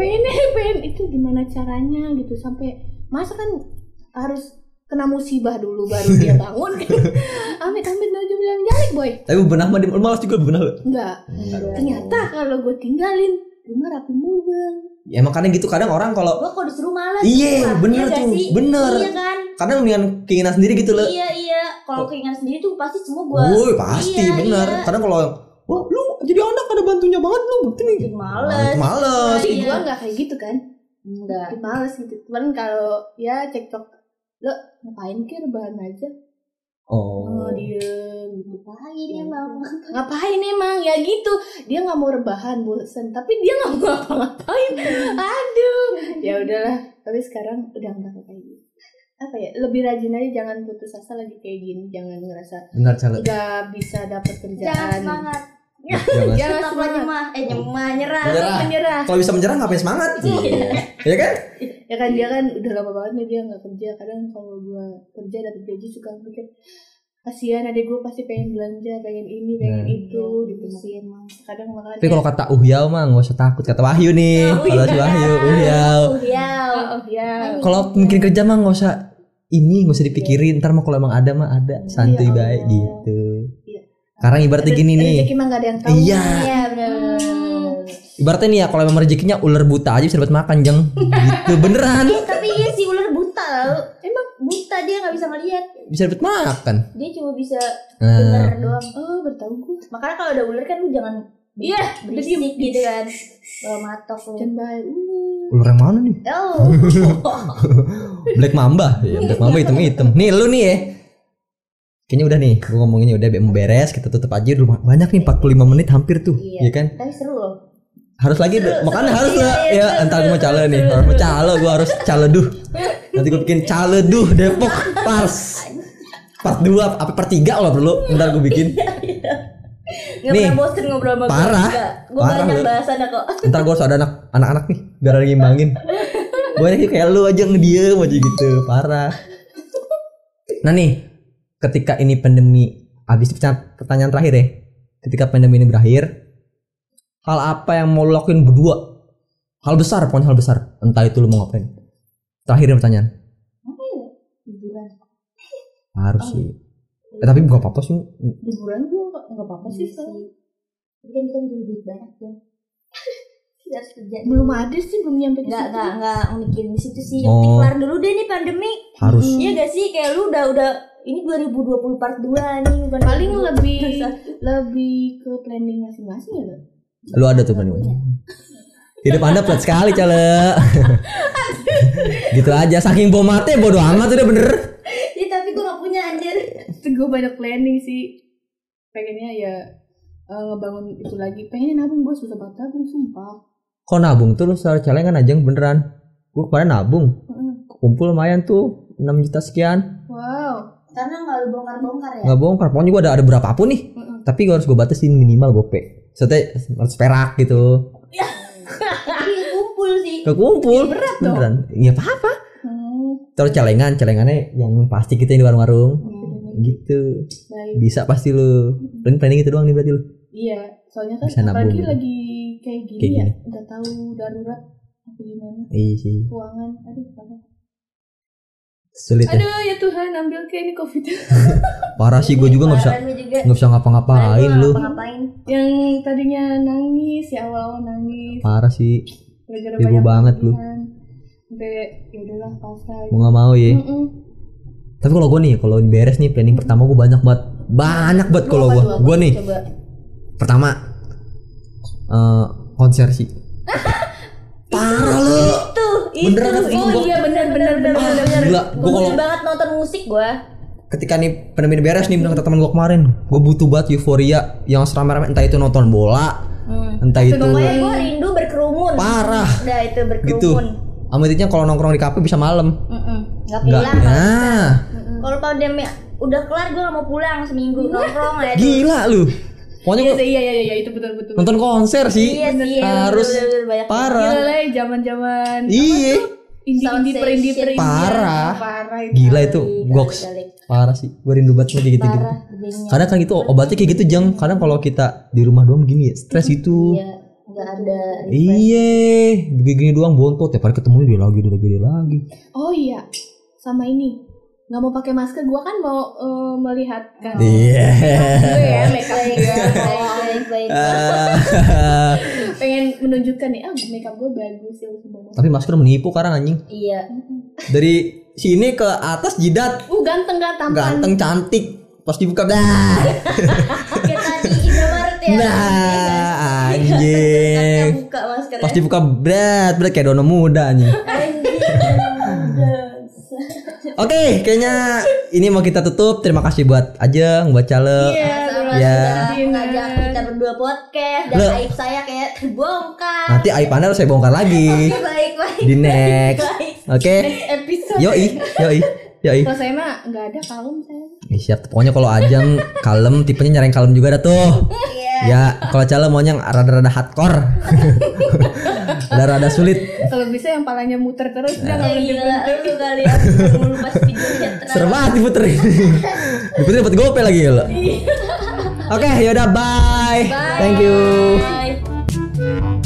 pengen pengen itu gimana caranya gitu sampai masa kan harus kena musibah dulu baru dia bangun amit amit aja bilang jalik boy tapi benah mah dia malas juga benah Le. enggak ternyata kalau gue tinggalin rumah rapi mulu ya makanya gitu kadang orang kalau Gua kalau disuruh malas. Iya, bener Iya gak tuh, sih? bener. Iya kan? kadang dengan keinginan sendiri gitu le Iya, iya. Kalau keinginan sendiri tuh pasti semua Woi pasti Iya, bener iya. kadang kalau wah lu bantunya banget lu bukti nih males. males. Tapi Iya. gue nggak kayak gitu kan? Enggak. Bikin males gitu. Cuman kalau ya cekcok. Lo ngapain kira rebahan aja? Oh. Oh gitu Ngapain emang? ngapain emang? Ya gitu. Dia nggak mau rebahan bosen. Tapi dia nggak mau ngapa-ngapain. Aduh. Ya udahlah. Tapi sekarang udah nggak kayak gitu. Apa ya? Lebih rajin aja. Jangan putus asa lagi kayak gini. Jangan ngerasa nggak bisa dapat Jangan kerjaan semangat. Jangan jangan semangat nyemah. Eh nyemah, nyerah. Menyerah. menyerah kalau bisa menyerah ngapain semangat? Ya kan? Ya kan dia kan udah lama banget nih dia nggak kerja. Kadang kalau gua kerja dapat gaji suka mikir kasihan adek gue pasti pengen belanja pengen ini pengen Nah. itu gitu Gitu sih sih emang. kadang makan tapi kalau kata Uhyau mah nggak usah takut. Kata Wahyu nih Oh, kalau si iya. Wahyu Uhyau. Oh, iya. oh ya kalau mungkin kerja mah nggak usah ini nggak usah dipikirin. Ntar mah kalau emang ada mah ada. Santai Iya, baik gitu Iya. sekarang ibaratnya gini nih rezeki mah ada yang tahu Iya. Iya, benar. ibaratnya nih ya kalau memang rezekinya ular buta aja bisa dapat makan jeng gitu beneran Eh, tapi iya sih ular buta tau. Emang buta dia nggak bisa ngeliat. bisa dapat makan Dia cuma bisa nah, denger doang. oh bertahu gue Makanya kalau ada ular kan lu jangan Iya, berisik diem. gitu kan. Bawa matok lu. uh. ular yang mana nih Oh. Black Mamba ya Black Mamba hitam hitam nih lu nih ya kayaknya udah nih gue ngomonginnya udah mau beres kita tutup aja dulu banyak nih 45 menit hampir tuh Iya. ya kan Tapi seru loh. harus lagi deh. makanya harus Iya, lah iya, ya seru, entar gue mau seru, cale nih seru, harus mau seru. cale gue harus cale duh nanti gue bikin cale duh Depok pas part 2 apa part 3 kalau perlu ntar gue bikin Nggak Nih. pernah bosen ngobrol sama. Parah. Gue Parah, banyak bahasannya kok. ntar gue harus ada anak anak-anak nih biar ada ngimbangin gue kayak lu aja ngediem aja gitu parah nah nih ketika ini pandemi habis pertanyaan, terakhir ya ketika pandemi ini berakhir hal apa yang mau lo lakuin berdua hal besar pokoknya hal besar entah itu lo mau ngapain terakhir pertanyaan ya? Liburan. harus sih eh, tapi bukan apa-apa sih liburan gue nggak nggak apa apa sih Iya. Tapi kan kita butuh duit banyak ya. Kerja. belum ada sih belum nyampe Nggak, nggak, nggak mikirin di situ sih. Oh. Yang kelar dulu deh nih pandemi. harus Iya gak sih? Kayak lu udah udah ini 2020 part 2 nih bukan paling 2021. lebih lebih ke planning masing-masing ya Bang? lu ada tuh pandemi hidup anda pelat sekali cale gitu aja saking bomatnya bodo amat udah bener Ya tapi gue gak punya anjir. gue banyak planning sih pengennya ya eh, ngebangun itu lagi pengennya nabung gue susah banget nabung sumpah Kalau nabung tuh lu secara celengan aja beneran. Gue kemarin nabung, kumpul lumayan tuh 6 juta sekian. Wow. Karena nggak lu bongkar-bongkar ya. Nggak bongkar, pokoknya gue ada ada berapa pun nih. Mm-mm. Tapi gue harus gue batasin minimal gope. Maksudnya harus perak gitu. Kumpul sih. Kekumpul. Berat dong. Beneran. Ya apa-apa. Hmm. Terus celengan, celengannya yang pasti kita di warung-warung. Hmm. Gitu. Baik. Bisa pasti lu. Planning planning itu doang nih berarti lu. Iya, soalnya kan Bisa nabung apalagi gitu. lagi kayak gini Kayak ya, gini. nggak tahu darurat apa gimana Iya sih. keuangan. Aduh, parah. Sulit ya. Aduh ya Tuhan, ambil kayak ini covid. Parah sih gue juga nggak bisa nggak bisa ngapa-ngapain lu. Ngapain? Yang tadinya nangis ya awal-awal nangis. Parah sih. Bego banyak banget lu. Sampai ya udahlah pasrah. Mau nggak mau ya. Tapi kalau gue nih, kalau beres nih planning pertama gue banyak banget, banyak banget kalau gue. Gue nih Coba. pertama eh konser sih. Parah lu. Itu. Beneran, itu. gua- Oh iya benar benar benar benar. Gila, Gue gue kalau banget nonton musik gua. ketika nih pandemi beres nih bilang kata teman gue kemarin, gue butuh banget euforia yang serame-rame entah itu nonton bola, Hmm. entah itu Pokoknya gue rindu berkerumun. parah Udah itu gitu. berkerumun. Amitnya kalau nongkrong di kafe bisa malam. Nggak Enggak. pulang. Nah, Kalau pandemi udah kelar gue gak mau pulang seminggu nongkrong aja. gila lu. Pokoknya Iya iya iya iya itu betul betul. nonton konser sih. Iya sih. iya, Harus bener, bener, parah. Gila lah zaman-zaman Iya. indie Sound indie per indie per indie. Parah. Parah itu. Gila itu Galik, goks. Parah sih. Gue rindu banget sama kayak gitu-gitu. Parah gedenya. Kadang kan gitu obatnya kayak gitu jeng. Kadang kalau kita di rumah doang gini ya, stres itu. Iya, nggak ada. Iya, begini doang bontot. Tiap hari ketemu dia lagi, dia lagi, dia lagi. Oh iya, sama ini nggak mau pakai masker. Gua kan mau eh, melihatkan Iya. gue ya makeup gue. baik, baik, baik. Ah. Pengen menunjukkan nih, ah makeup gue bagus ya. Tapi masker menipu karang anjing. Iya. Dari sini ke atas jidat Uh ganteng gak tampan. ganteng cantik. Pas dibuka dah. Kayak tadi Indomaret ya. Nah, anjing. Pas dibuka berat, berat kayak dono muda. Anjing. Oke, kayaknya ini mau kita tutup. Terima kasih buat Ajeng, buat Cale. Iya, Sama Ya. sudah ngajak kita berdua podcast dan Loh. aib saya kayak terbongkar. Nanti aib Anda harus saya bongkar lagi Baik, baik. di next. Oke. Episode. Yoi, yoi, yoi. Kalau saya mah nggak ada kalem saya. Eh, siap. Pokoknya kalau Ajeng kalem, tipenya nyari yang kalem juga dah tuh. Iya. Ya, kalau Cale maunya yang rada-rada hardcore. Rada-rada sulit. Kalau bisa yang palanya muter terus Eh, berhenti Gila, berhenti. lu kali aku mulu pas videonya. Serem banget diputerin. diputerin dapat gope lagi ya lo. Oke, yaudah bye. Thank you.